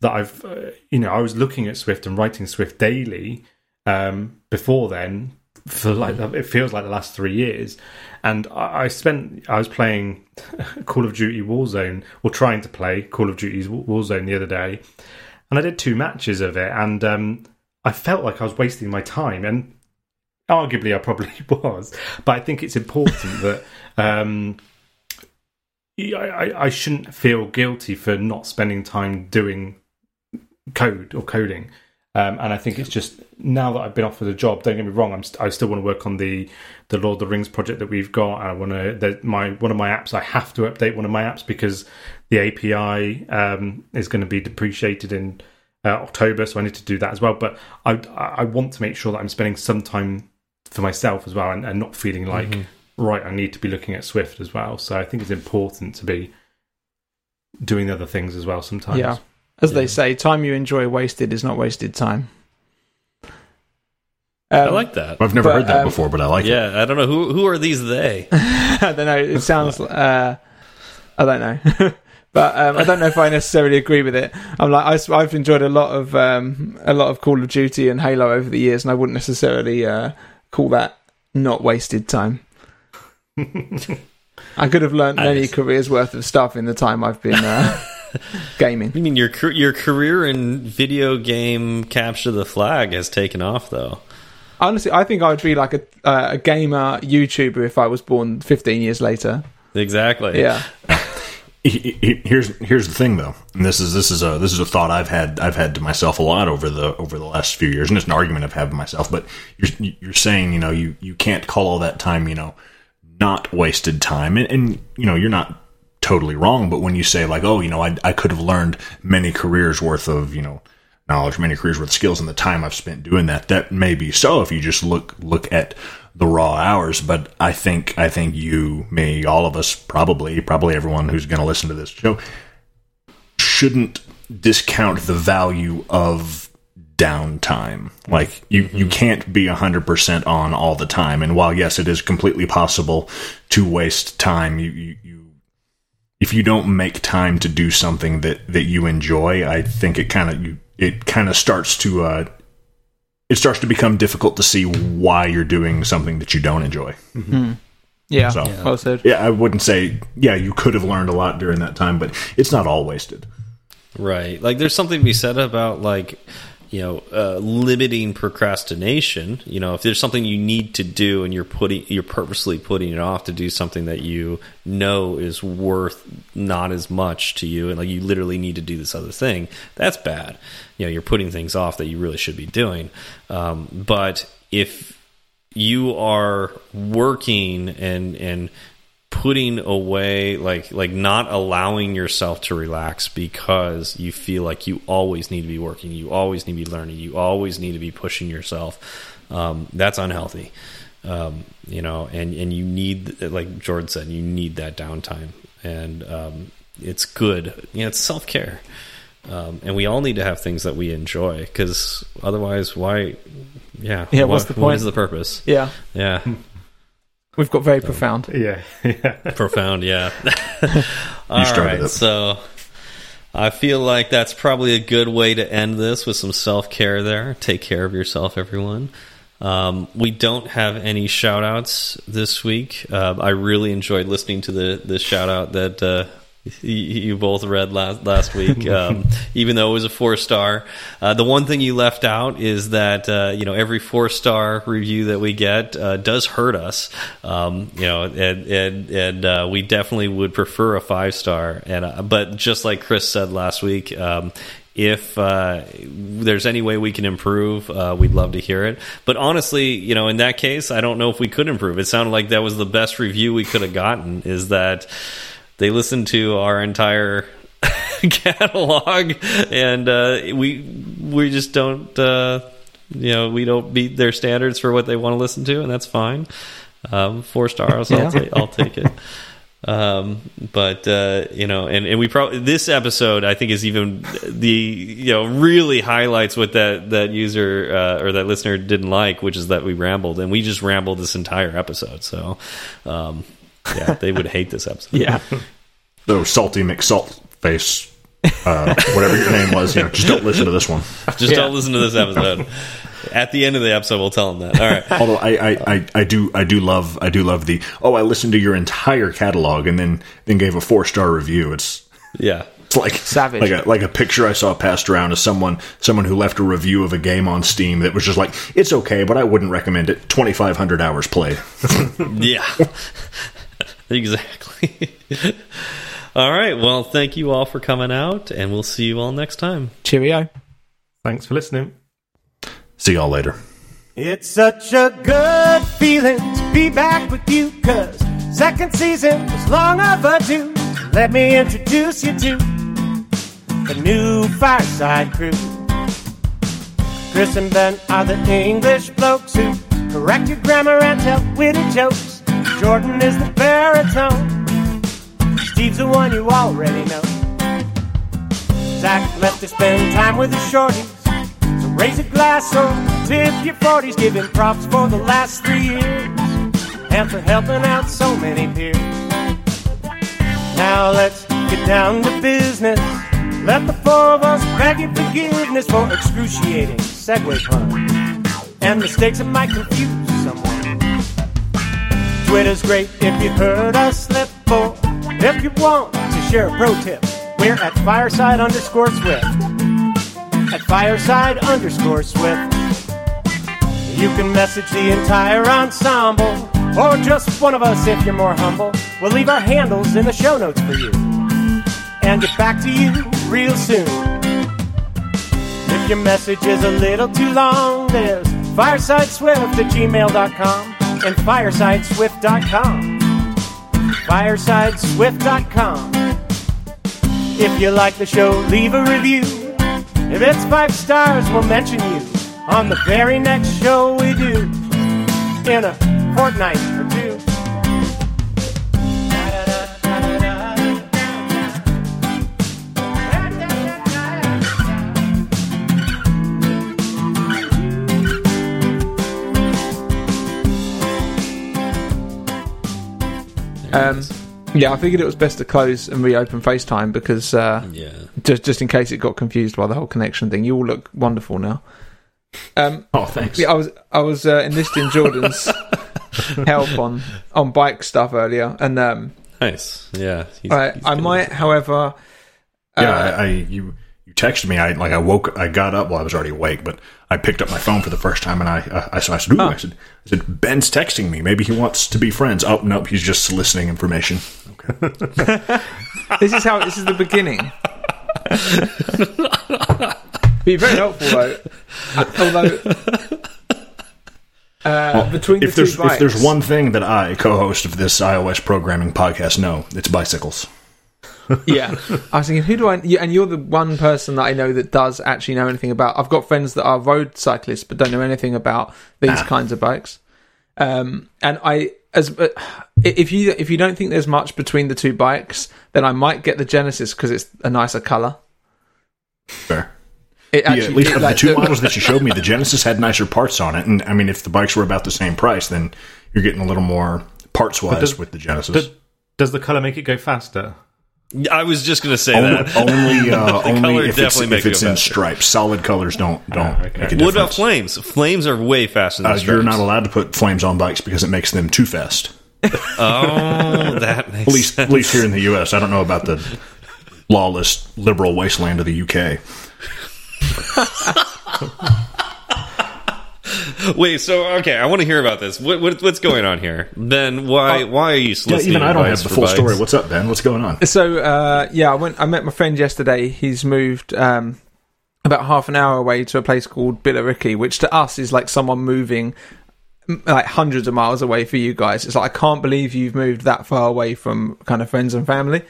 that I've, uh, you know, I was looking at Swift and writing Swift daily um, before then for like it feels like the last three years, and I, spent I was playing Call of Duty Warzone or trying to play Call of Duty Warzone the other day, and I did two matches of it, and um, I felt like I was wasting my time, and arguably I probably was, but I think it's important that. Um, I, I shouldn't feel guilty for not spending time doing code or coding. Um, and I think it's just now that I've been offered a job. Don't get me wrong. I'm st- I still want to work on the the Lord of the Rings project that we've got. I want to my one of my apps. I have to update one of my apps because the API um, is going to be depreciated in uh, October, so I need to do that as well. But I I want to make sure that I'm spending some time for myself as well, and, and not feeling like mm-hmm. right. I need to be looking at Swift as well. So I think it's important to be doing other things as well sometimes. Yeah. As yeah. they say, time you enjoy wasted is not wasted time. Um, I like that. I've never but, heard that um, before, but I like yeah, it. Yeah, I don't know who who are these they. I don't know. It sounds. Uh, I don't know. but um, I don't know if I necessarily agree with it. I'm like I, have enjoyed a lot of um, a lot of Call of Duty and Halo over the years, and I wouldn't necessarily uh, call that not wasted time. I could have learned many careers worth of stuff in the time I've been uh, gaming. I mean, your your career in video game capture the flag has taken off, though. Honestly, I think I would be like a uh, a gamer YouTuber if I was born 15 years later. Exactly. Yeah. here's here's the thing though and this is this is a this is a thought I've had I've had to myself a lot over the over the last few years and it's an argument I've had with myself but you're you're saying you know you you can't call all that time you know not wasted time and, and you know you're not totally wrong. But when you say like, oh, you know, I, I could have learned many careers worth of, you know, knowledge, many careers worth of skills in the time I've spent doing that, that may be so if you just look, look at the raw hours. But I think, I think you, me, all of us, probably, probably everyone who's going to listen to this show shouldn't discount the value of downtime. Like you, mm-hmm. you can't be hundred percent on all the time. And while yes, it is completely possible to waste time, you, you, you if you don't make time to do something that that you enjoy, I think it kind of you it kind of starts to uh, it starts to become difficult to see why you're doing something that you don't enjoy. Mm-hmm. Yeah, so, yeah. well said. Yeah, I wouldn't say yeah you could have learned a lot during that time, but it's not all wasted. Right. Like there's something to be said about like you know uh, limiting procrastination. You know if there's something you need to do and you're putting you're purposely putting it off to do something that you know is worth not as much to you and like you literally need to do this other thing that's bad. You know you're putting things off that you really should be doing. Um, but if you are working and and putting away like like not allowing yourself to relax because you feel like you always need to be working you always need to be learning you always need to be pushing yourself um, that's unhealthy. Um, you know and and you need like jordan said you need that downtime. And um, it's good. You know it's self-care. Um, and we all need to have things that we enjoy because otherwise why yeah yeah what's the point what is the purpose? Yeah. Yeah We've got very so, profound. Yeah. yeah. profound, yeah. All right, it. so I feel like that's probably a good way to end this with some self care there. Take care of yourself, everyone. Um, we don't have any shout outs this week. Uh, I really enjoyed listening to the, the shout out that uh, you both read last last week, um, even though it was a four star. Uh, the one thing you left out is that uh, you know every four star review that we get uh, does hurt us. Um, you know, and and, and uh, we definitely would prefer a five star. And uh, but just like Chris said last week. Um, if uh, there's any way we can improve, uh, we'd love to hear it. But honestly, you know, in that case, I don't know if we could improve. It sounded like that was the best review we could have gotten. Is that they listen to our entire catalog, and uh, we we just don't uh, you know we don't meet their standards for what they want to listen to, and that's fine. Um, four stars, yeah. I'll, ta I'll take it. Um, but uh, you know, and, and we probably this episode I think is even the you know really highlights what that that user uh, or that listener didn't like, which is that we rambled, and we just rambled this entire episode. So um, yeah, they would hate this episode. yeah. Though salty McSalt face uh, whatever your name was. You know, just don't listen to this one. Just Yeah. don't listen to this episode. At the end of the episode, we'll tell them that. All right. Although I, I, I, I do I do love I do love the oh I listened to your entire catalog and then then gave a four star review. It's Yeah. it's like Savage. like a like a picture I saw passed around of someone someone who left a review of a game on Steam that was just like it's okay, but I wouldn't recommend it. Twenty five hundred hours played. Yeah. exactly. all right. Well, thank you all for coming out, and we'll see you all next time. Cheerio. Thanks for listening. See y'all later. It's such a good feeling to be back with you, cause second season was long overdue. Let me introduce you to the new Fireside crew. Chris and Ben are the English blokes who correct your grammar and tell witty jokes. Jordan is the baritone. Steve's the one you already know. Zach left to spend time with the shorties. So raise a glass or tip your 40s, giving props for the last three years and for helping out so many peers. Now let's get down to business. Let the four of us beg your forgiveness for excruciating segue puns and mistakes that might confuse. Twitter's great if you heard us slip, or if you want to share a pro tip, we're at fireside underscore swift at fireside underscore swift. You can message the entire ensemble, or just one of us if you're more humble. We'll leave our handles in the show notes for you, and get back to you real soon. If your message is a little too long, there's firesideswift at gmail.com and firesideswift.com. Firesideswift.com. If you like the show, leave a review. If it's five stars, we'll mention you on the very next show we do in a fortnight or two. Um, yeah, I figured it was best to close and reopen FaceTime because uh, Yeah. just just in case it got confused by the whole connection thing. You all look wonderful now. Um, Oh, thanks. yeah, I was I was uh, enlisting Jordan's help on on bike stuff earlier, and um, Nice. Yeah. He's- I, he's I might, however, Yeah, uh, I, I you you texted me. I like I woke. I got up. Well, I was already awake, but I picked up my phone for the first time, and I uh, I, so I said, Ooh, I said, I said, Ben's texting me. Maybe he wants to be friends. Oh nope, he's just soliciting information. Okay. this is how this is the beginning. Be very helpful though. Although, uh, between the if there's bikes, if there's one thing that I, co-host of this iOS programming podcast, know, it's bicycles. yeah, I was thinking, who do I? And you're the one person that I know that does actually know anything about. I've got friends that are road cyclists but don't know anything about these Ah. kinds of bikes. Um, and I, as uh, if you if you don't think there's much between the two bikes, then I might get the Genesis because it's a nicer color. Fair. It Yeah, actually, at least it, of like, the two the- models that you showed me, the Genesis had nicer parts on it, and I mean, if the bikes were about the same price, then you're getting a little more parts wise with the Genesis. Does, does the color make it go faster? I was just going to say only that. only, uh, color only if it's, definitely if makes it it's in stripes. Solid colors don't don't okay. make a What about flames? Flames are way faster than Uh, stripes. you're not allowed to put flames on bikes because it makes them too fast. Oh, that makes At least, sense. at least here in the U.S. I don't know about the lawless liberal wasteland of the U.K. Wait, so okay, I want to hear about this. What, what what's going on here, Ben? Why why are you Yeah, even I don't have the full bikes? story. What's up, Ben? What's going on? So uh, yeah, I went. I met my friend yesterday. He's moved um, about half an hour away to a place called Billericay, which to us is like someone moving like hundreds of miles away for you guys. It's like I can't believe you've moved that far away from kind of friends and family.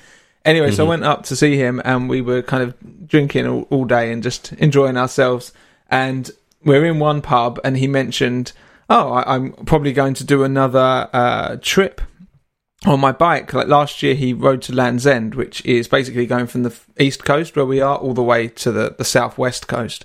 Anyway, so I went up to see him, and we were kind of drinking all, all day and just enjoying ourselves. And we're in one pub, and he mentioned, "Oh, I, I'm probably going to do another uh, trip on my bike. Like last year, he rode to Land's End, which is basically going from the east coast where we are all the way to the, the southwest coast.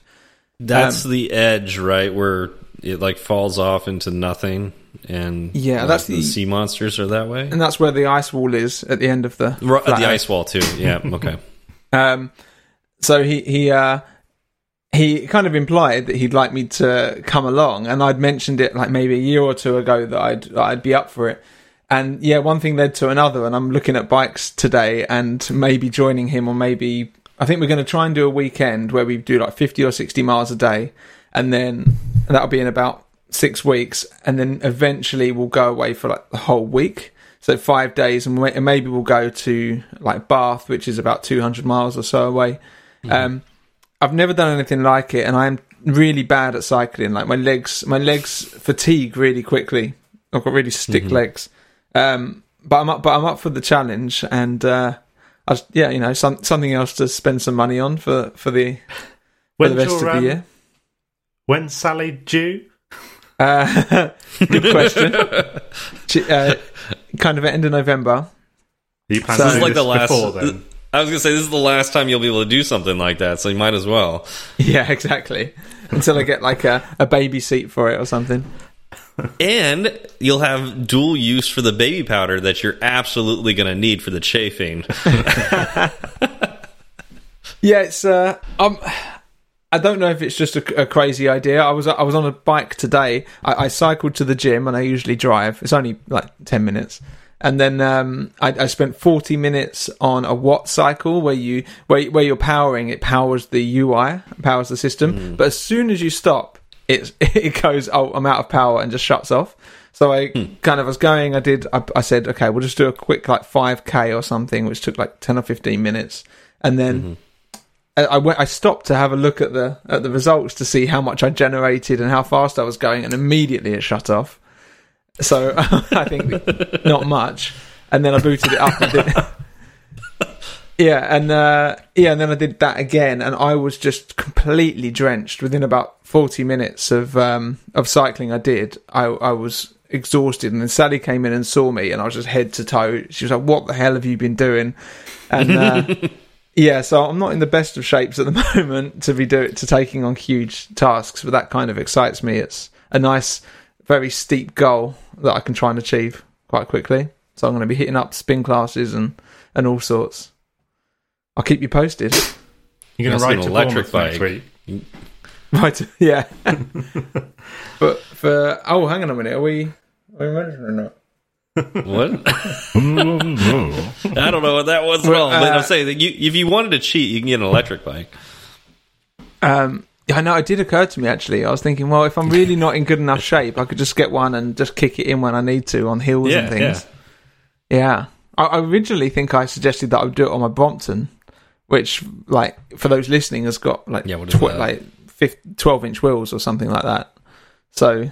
That's Um, the edge, right, where it like falls off into nothing, and Yeah, that's the, the- sea monsters are that way. And that's where the ice wall is at the end of the the ice wall too. Yeah, okay. Um, so he he uh, he kind of implied that he'd like me to come along, and I'd mentioned it like maybe a year or two ago that I'd that I'd be up for it. And yeah, one thing led to another, and I'm looking at bikes today, and maybe joining him, or maybe I think we're going to try and do a weekend where we do like 50 or 60 miles a day, and then that'll be in about six weeks, and then eventually we'll go away for like the whole week. So five days, and we- and maybe we'll go to like Bath, which is about 200 miles or so away. Um, I've never done anything like it, and I'm really bad at cycling. Like my legs, my legs fatigue really quickly. I've got really stick legs. Um, but I'm up, but I'm up for the challenge, and uh, I was, yeah, you know, some, something else to spend some money on for for the for the When's rest your, of the um, year. When's Sally due? Uh, good question. Uh, kind of end of November. Are you planning So- to This do is like this the last. before then? I was gonna say this is the last time you'll be able to do something like that, so you might as well. Yeah, exactly. Until I get like a, a baby seat for it or something. And you'll have dual use for the baby powder that you're absolutely gonna need for the chafing. Yeah, it's uh, um, I don't know if it's just a, a crazy idea. I was I was on a bike today. I, I cycled to the gym, and I usually drive. It's only like ten minutes, and then um, I, I spent forty minutes on a watt cycle where you where where you're powering. It powers the UI, powers the system. Mm. But as soon as you stop, it it goes. Oh, I'm out of power, and just shuts off. So I hmm. kind of was going. I did. I, I said, okay, we'll just do a quick like five k or something, which took like ten or fifteen minutes, and then. Mm-hmm. I I went. I stopped to have a look at the at the results to see how much I generated and how fast I was going, and immediately it shut off. So I think not much. And then I booted it up. And did, yeah, and uh, yeah, and then I did that again, and I was just completely drenched within about forty minutes of um, of cycling. I did. I I was exhausted, and then Sally came in and saw me, and I was just head to toe. She was like, "What the hell have you been doing?" And uh, yeah, so I'm not in the best of shapes at the moment to be do to taking on huge tasks, but that kind of excites me. It's a nice, very steep goal that I can try and achieve quite quickly. So I'm going to be hitting up spin classes and and all sorts. I'll keep you posted. You're going to ride an to electric Bournemouth next bike. week. Right? Yeah. but for oh, hang on a minute. Are we are we mentioning or not? What? I don't know what that was at all. But uh, I'm saying that you, if you wanted to cheat, you can get an electric bike. Um, yeah, I know it did occur to me actually. I was thinking, well, if I'm really not in good enough shape, I could just get one and just kick it in when I need to on hills Yeah, and things. Yeah. I, I originally think I suggested that I would do it on my Brompton, which, like, for those listening, has got like Yeah, tw- like fif- 12 inch wheels or something like that. So,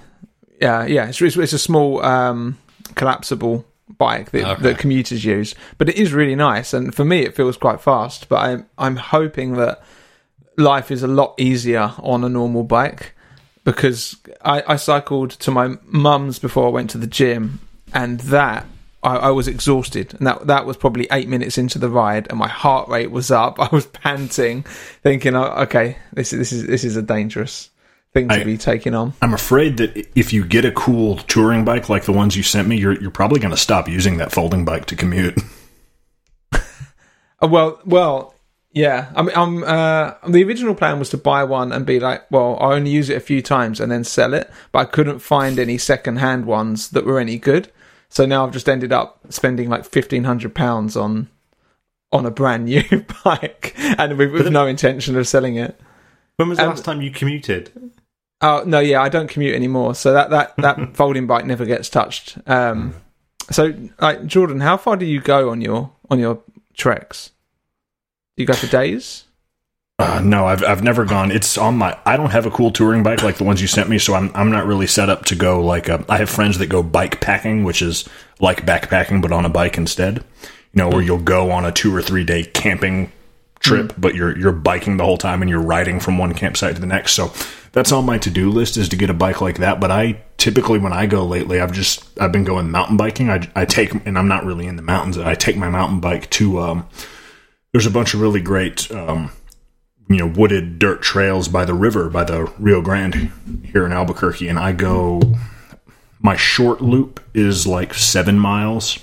yeah, yeah, it's, it's, it's a small um, collapsible bike that, Okay. that commuters use, but it is really nice. And for me, it feels quite fast. But I'm I'm hoping that life is a lot easier on a normal bike because I, I cycled to my mum's before I went to the gym, and that I, I was exhausted, and that that was probably eight minutes into the ride, and my heart rate was up. I was panting, thinking, oh, "Okay, this is this is this is a dangerous thing to I- be taking on." I'm afraid that if you get a cool touring bike like the ones you sent me, you're you're probably going to stop using that folding bike to commute. Well, well, yeah. I mean, I'm, uh, the original plan was to buy one and be like, well, I only use it a few times and then sell it, but I couldn't find any second-hand ones that were any good. So now I've just ended up spending like fifteen hundred pounds on on a brand new bike, and with, with no intention of selling it. When was the Um, last time you commuted? Oh no, yeah, I don't commute anymore, so that that that folding bike never gets touched. Um, so, like Jordan, how far do you go on your on your treks? Do you go for days? Uh, no, I've I've never gone. It's on my. I don't have a cool touring bike like the ones you sent me, so I'm I'm not really set up to go like. A, I have friends that go bike packing, which is like backpacking but on a bike instead. You know, where you'll go on a two or three day camping trip, but you're you're biking the whole time and you're riding from one campsite to the next. So that's on my to do list is to get a bike like that. But I typically when I go lately, I've just I've been going mountain biking. I I take and I'm not really in the mountains. I take my mountain bike to um. There's a bunch of really great um, you know wooded dirt trails by the river by the Rio Grande here in Albuquerque, and I go. My short loop is like seven miles,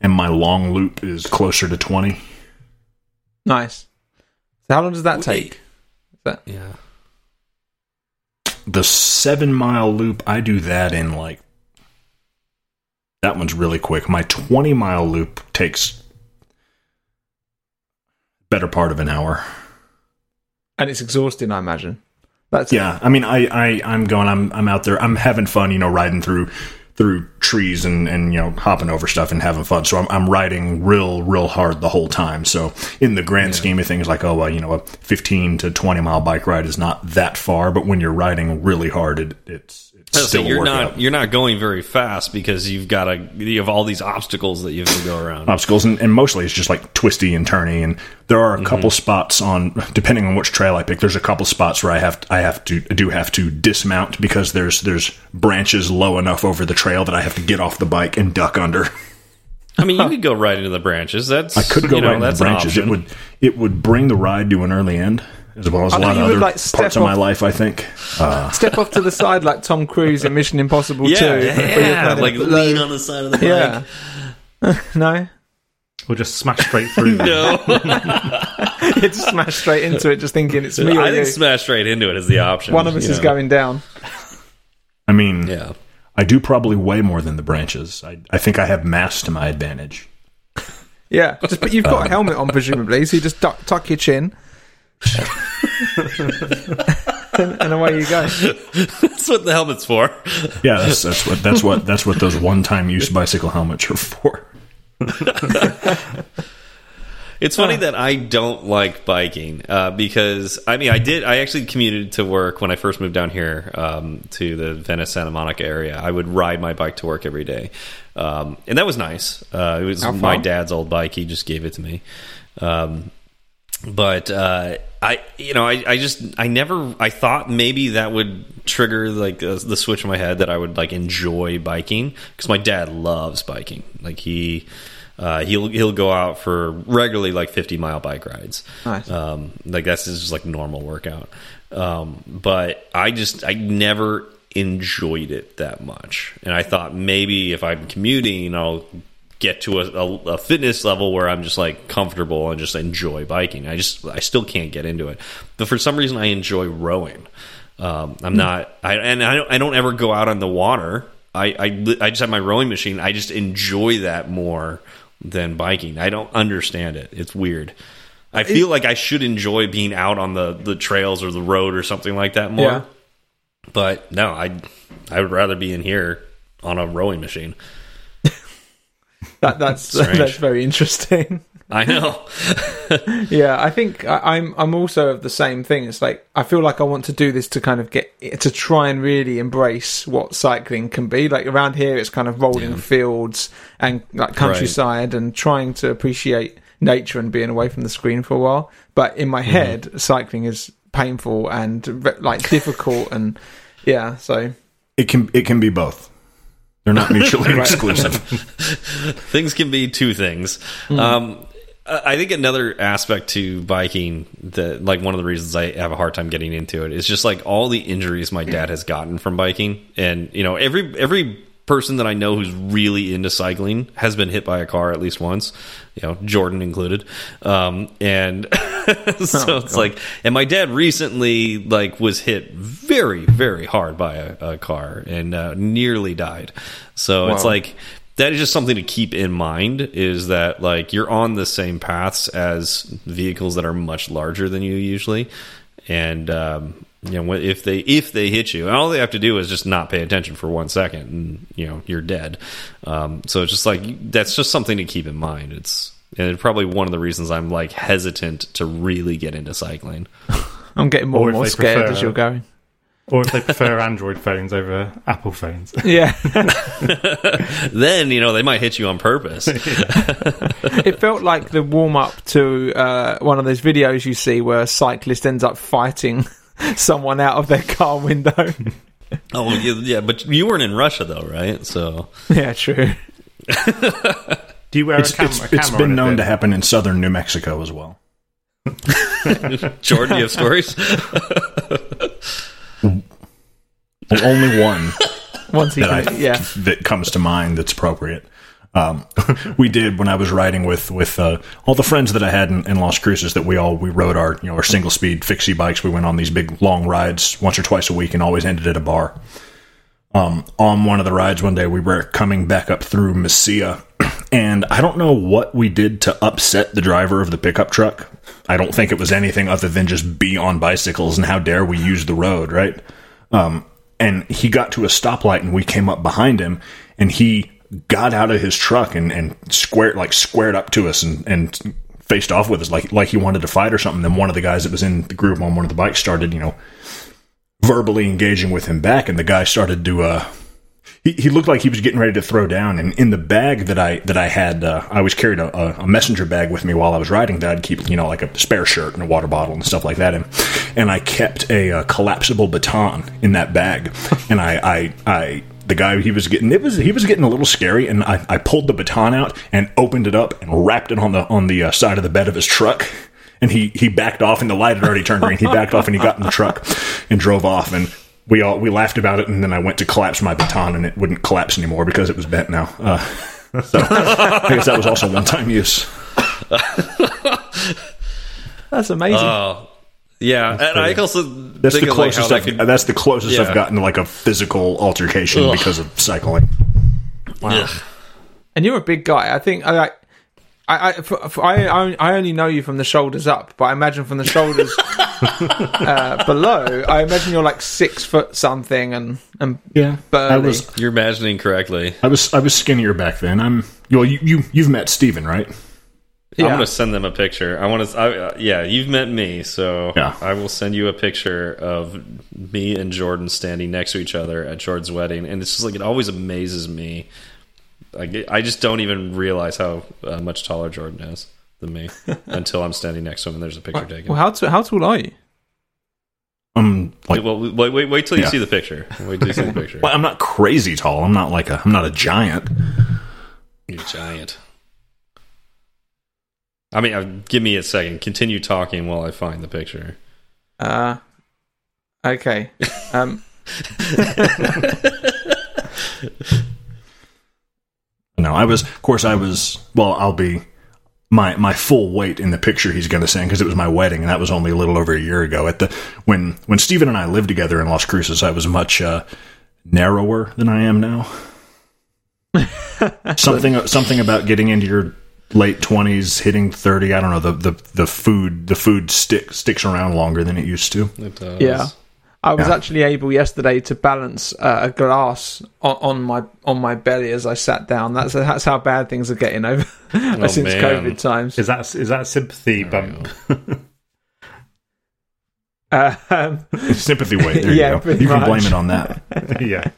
and my long loop is closer to twenty. Nice. So how long does that take? That Yeah. The seven mile loop, I do that in like. That one's really quick. My 20 mile loop takes better part of an hour. And it's exhausting, I imagine. That's Yeah, I mean, I, I, I'm going. I'm, I'm out there. I'm having fun. You know, riding through, through trees and, and you know, hopping over stuff and having fun. So I'm, I'm riding real, real hard the whole time. So in the grand scheme of things, like oh, well, you know, a 15 to 20 mile bike ride is not that far, but when you're riding really hard, it, it's, it's So you're not you're not going very fast because you've got to you have all these obstacles that you have to go around. obstacles and, and mostly it's just like twisty and turny and there are a mm-hmm. couple spots on depending on which trail I pick there's a couple spots where I have I have to I do have to dismount because there's there's branches low enough over the trail that I have to get off the bike and duck under. I mean, you could go right into the branches. That's I could go you know, right in the branches. It would it would bring the ride to an early end as well as a I lot of other like, step parts of my life I think uh, Step off to the side like Tom Cruise in Mission Impossible yeah, 2. yeah, yeah, kind of like lean on the side of the bike. Yeah. no, We'll just smash straight through. them. No, You just smash straight into it just thinking it's me or I you. think smash straight into it is the option. One of us you is going down. I mean Yeah, I do probably way more than the branches I, I think I have mass to my advantage Yeah, just but you've got a helmet on presumably, so you just duck, tuck your chin, and, and away you go. that's what the helmet's for. yeah that's, that's what that's what that's what those one time use bicycle helmets are for It's funny that I don't like biking uh, because I mean I did I actually commuted to work when I first moved down here um, to the Venice Santa Monica area. I would ride my bike to work every day, um, and that was nice. Uh, it was my dad's old bike; he just gave it to me. Um, but uh, I, you know, I, I just, I never, I thought maybe that would trigger like uh, the switch in my head that I would like enjoy biking because my dad loves biking. Like he, uh, he'll he'll go out for regularly like fifty mile bike rides. Nice. Um, like that's just like normal workout. Um, but I just, I never enjoyed it that much, and I thought maybe if I'm commuting, I'll get to a, a, a fitness level where I'm just like comfortable and just enjoy biking. I just I still can't get into it, but for some reason I enjoy rowing. Um, I'm not, I and I don't, I don't ever go out on the water. I, I I just have my rowing machine. I just enjoy that more than biking. I don't understand it. It's weird. I feel like I should enjoy being out on the the trails or the road or something like that more. Yeah. But no, I I would rather be in here on a rowing machine. That, that's that's very interesting. I know. Yeah, I think I, I'm I'm also of the same thing. It's like I feel like I want to do this to kind of get to try and really embrace what cycling can be. Like around here, it's kind of rolling fields and like countryside, and trying to appreciate nature and being away from the screen for a while. But in my mm-hmm. head, cycling is painful and ve- like difficult, and yeah, so It can it can be both. They're not mutually exclusive. things can be two things. Um, I I think another aspect to biking that, like, one of the reasons I have a hard time getting into it is just like all the injuries my dad has gotten from biking, and you know, every every person that I know who's really into cycling has been hit by a car at least once, you know, Jordan included. Um, and so it's like, and my dad recently like was hit very very hard by a, a car and uh, nearly died. So it's like that is just something to keep in mind is that like you're on the same paths as vehicles that are much larger than you usually and um, you know if they if they hit you and all they have to do is just not pay attention for one second and you know you're dead um, so it's just like that's just something to keep in mind it's and it's probably one of the reasons I'm like hesitant to really get into cycling. I'm getting more Or and more scared prefer- as you're going. Or if they prefer Android phones over Apple phones. Yeah, then you know they might hit you on purpose. it felt like the warm up to uh, one of those videos you see where a cyclist ends up fighting someone out of their car window. oh yeah, yeah, but you weren't in Russia though, right? So yeah, true. Do you wear It's, a, cam- it's, a camera been on it known then? to happen in southern New Mexico as well. Jordan, you have stories? Well, only one Once he that I yeah, that comes to mind that's appropriate. Um, we did when I was riding with with uh, all the friends that I had in, in Las Cruces. That we all we rode our you know our single speed fixie bikes. We went on these big long rides once or twice a week, and always ended at a bar. Um, on one of the rides one day, we were coming back up through Mesilla, and I don't know what we did to upset the driver of the pickup truck. I don't think it was anything other than just be on bicycles and how dare we use the road, right? Um, and he got to a stoplight and we came up behind him and he got out of his truck and, and squared like squared up to us and, and faced off with us like like he wanted to fight or something. Then one of the guys that was in the group on one of the bikes started, you know, verbally engaging with him back, and the guy started to uh he, he looked like he was getting ready to throw down. And in the bag that i that i had uh, i always carried a, a, a messenger bag with me while i was riding that i'd keep you know like a spare shirt and a water bottle and stuff like that in. And i kept a, uh collapsible baton in that bag. And i i i the guy he was getting it was he was getting a little scary and I, I pulled the baton out and opened it up and wrapped it on the on the uh, side of the bed of his truck. And he he backed off and the light had already turned green. He backed off and he got in the truck and drove off. And we all we laughed about it and then i went to collapse my baton and it wouldn't collapse anymore because it was bent now. Uh, so i guess that was also one time use. That's amazing. Oh, yeah. and I also that's think the of, like, closest how I've, that could, that's the closest Yeah. i've gotten to like a physical altercation Ugh. because of cycling Ugh. and you're a big guy. I think I like. I I, for, for, I I I only know you from the shoulders up, but I imagine from the shoulders uh, below, I imagine you're like six foot something and and yeah burly. i was You're imagining correctly. i was i was skinnier back then i'm well you, you you've met steven right yeah. I'm gonna send them a picture. I want to. I, uh, yeah, you've met me, so Yeah. I will send you a picture of me and Jordan standing next to each other at Jordan's wedding, and it's just like it always amazes me. Like I just don't even realize how uh, much taller Jordan is than me until I'm standing next to him and there's a picture taken. Well, how t- how tall are you? i'm like well, wait, wait, wait till you Yeah. see the picture. Wait till you see the picture. well, i'm not crazy tall i'm not like a i'm not a giant You're giant. I mean, uh, give me a second. Continue talking while I find the picture. Uh, okay. Um, No, I was. Of course, I was. Well, I'll be my my full weight in the picture he's going to send because it was my wedding, and that was only a little over a year ago. At the when when Stephen and I lived together in Las Cruces, I was much uh, narrower than I am now. something something about getting into your late twenties, hitting thirty. I don't know. The, the the food the food stick sticks around longer than it used to. It does. yeah. I was Yeah. actually able yesterday to balance uh, a glass on, on my on my belly as I sat down. That's that's how bad things are getting over since man. COVID times. Is that is that a sympathy bump? Uh, um, Sympathy weight. There Yeah, you go. You can much. blame it on that. yeah.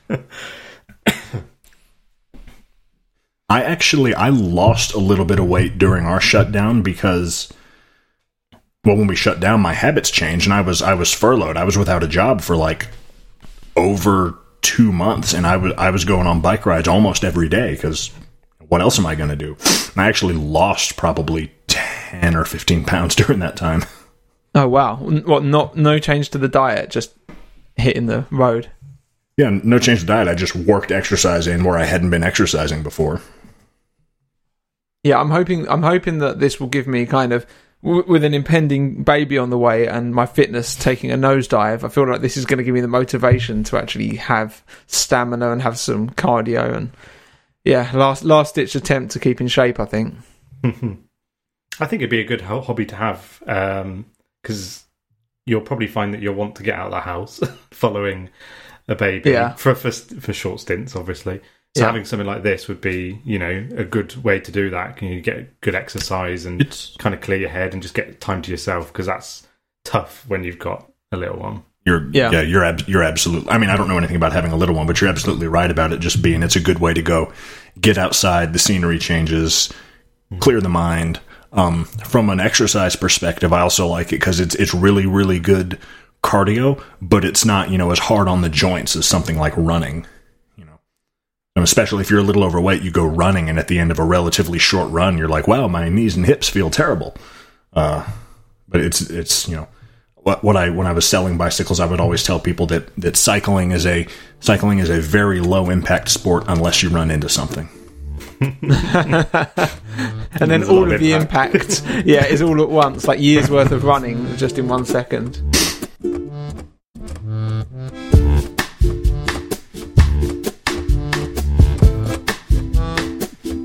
I actually I lost a little bit of weight during our shutdown because well when we shut down my habits changed and I was I was furloughed. I was without a job for like over 2 months and I was I was going on bike rides almost every day cuz what else am I going to do? And I actually lost probably 10 or 15 pounds during that time. oh wow! What? Not no change to the diet, just hitting the road. Yeah, no change to diet. I just worked exercise in where I hadn't been exercising before. Yeah, I'm hoping I'm hoping that this will give me kind of w- with an impending baby on the way and my fitness taking a nosedive. I feel like this is going to give me the motivation to actually have stamina and have some cardio and yeah, last last ditch attempt to keep in shape. I think. I think it'd be a good ho- hobby to have um, because you'll probably find that you'll want to get out of the house following a baby Yeah. for, for for short stints, obviously. So Yeah. having something like this would be, you know, a good way to do that. Can you get good exercise and It's kind of clear your head and just get time to yourself because that's tough when you've got a little one. You're Yeah. yeah, you're ab- you're absolutely. I mean, I don't know anything about having a little one, but you're absolutely right about it. Just being, it's a good way to go, get outside. The scenery changes, clear the mind. Um, from an exercise perspective, I also like it because it's it's really really good cardio, but it's not you know as hard on the joints as something like running. And especially if you're a little overweight, you go running, and at the end of a relatively short run, you're like, wow, my knees and hips feel terrible. Uh, but it's it's you know what what I when I was selling bicycles, I would always tell people that that cycling is a cycling is a very low impact sport unless you run into something. and then all of of the impact. impact, yeah, is all at once, like years worth of running just in one second.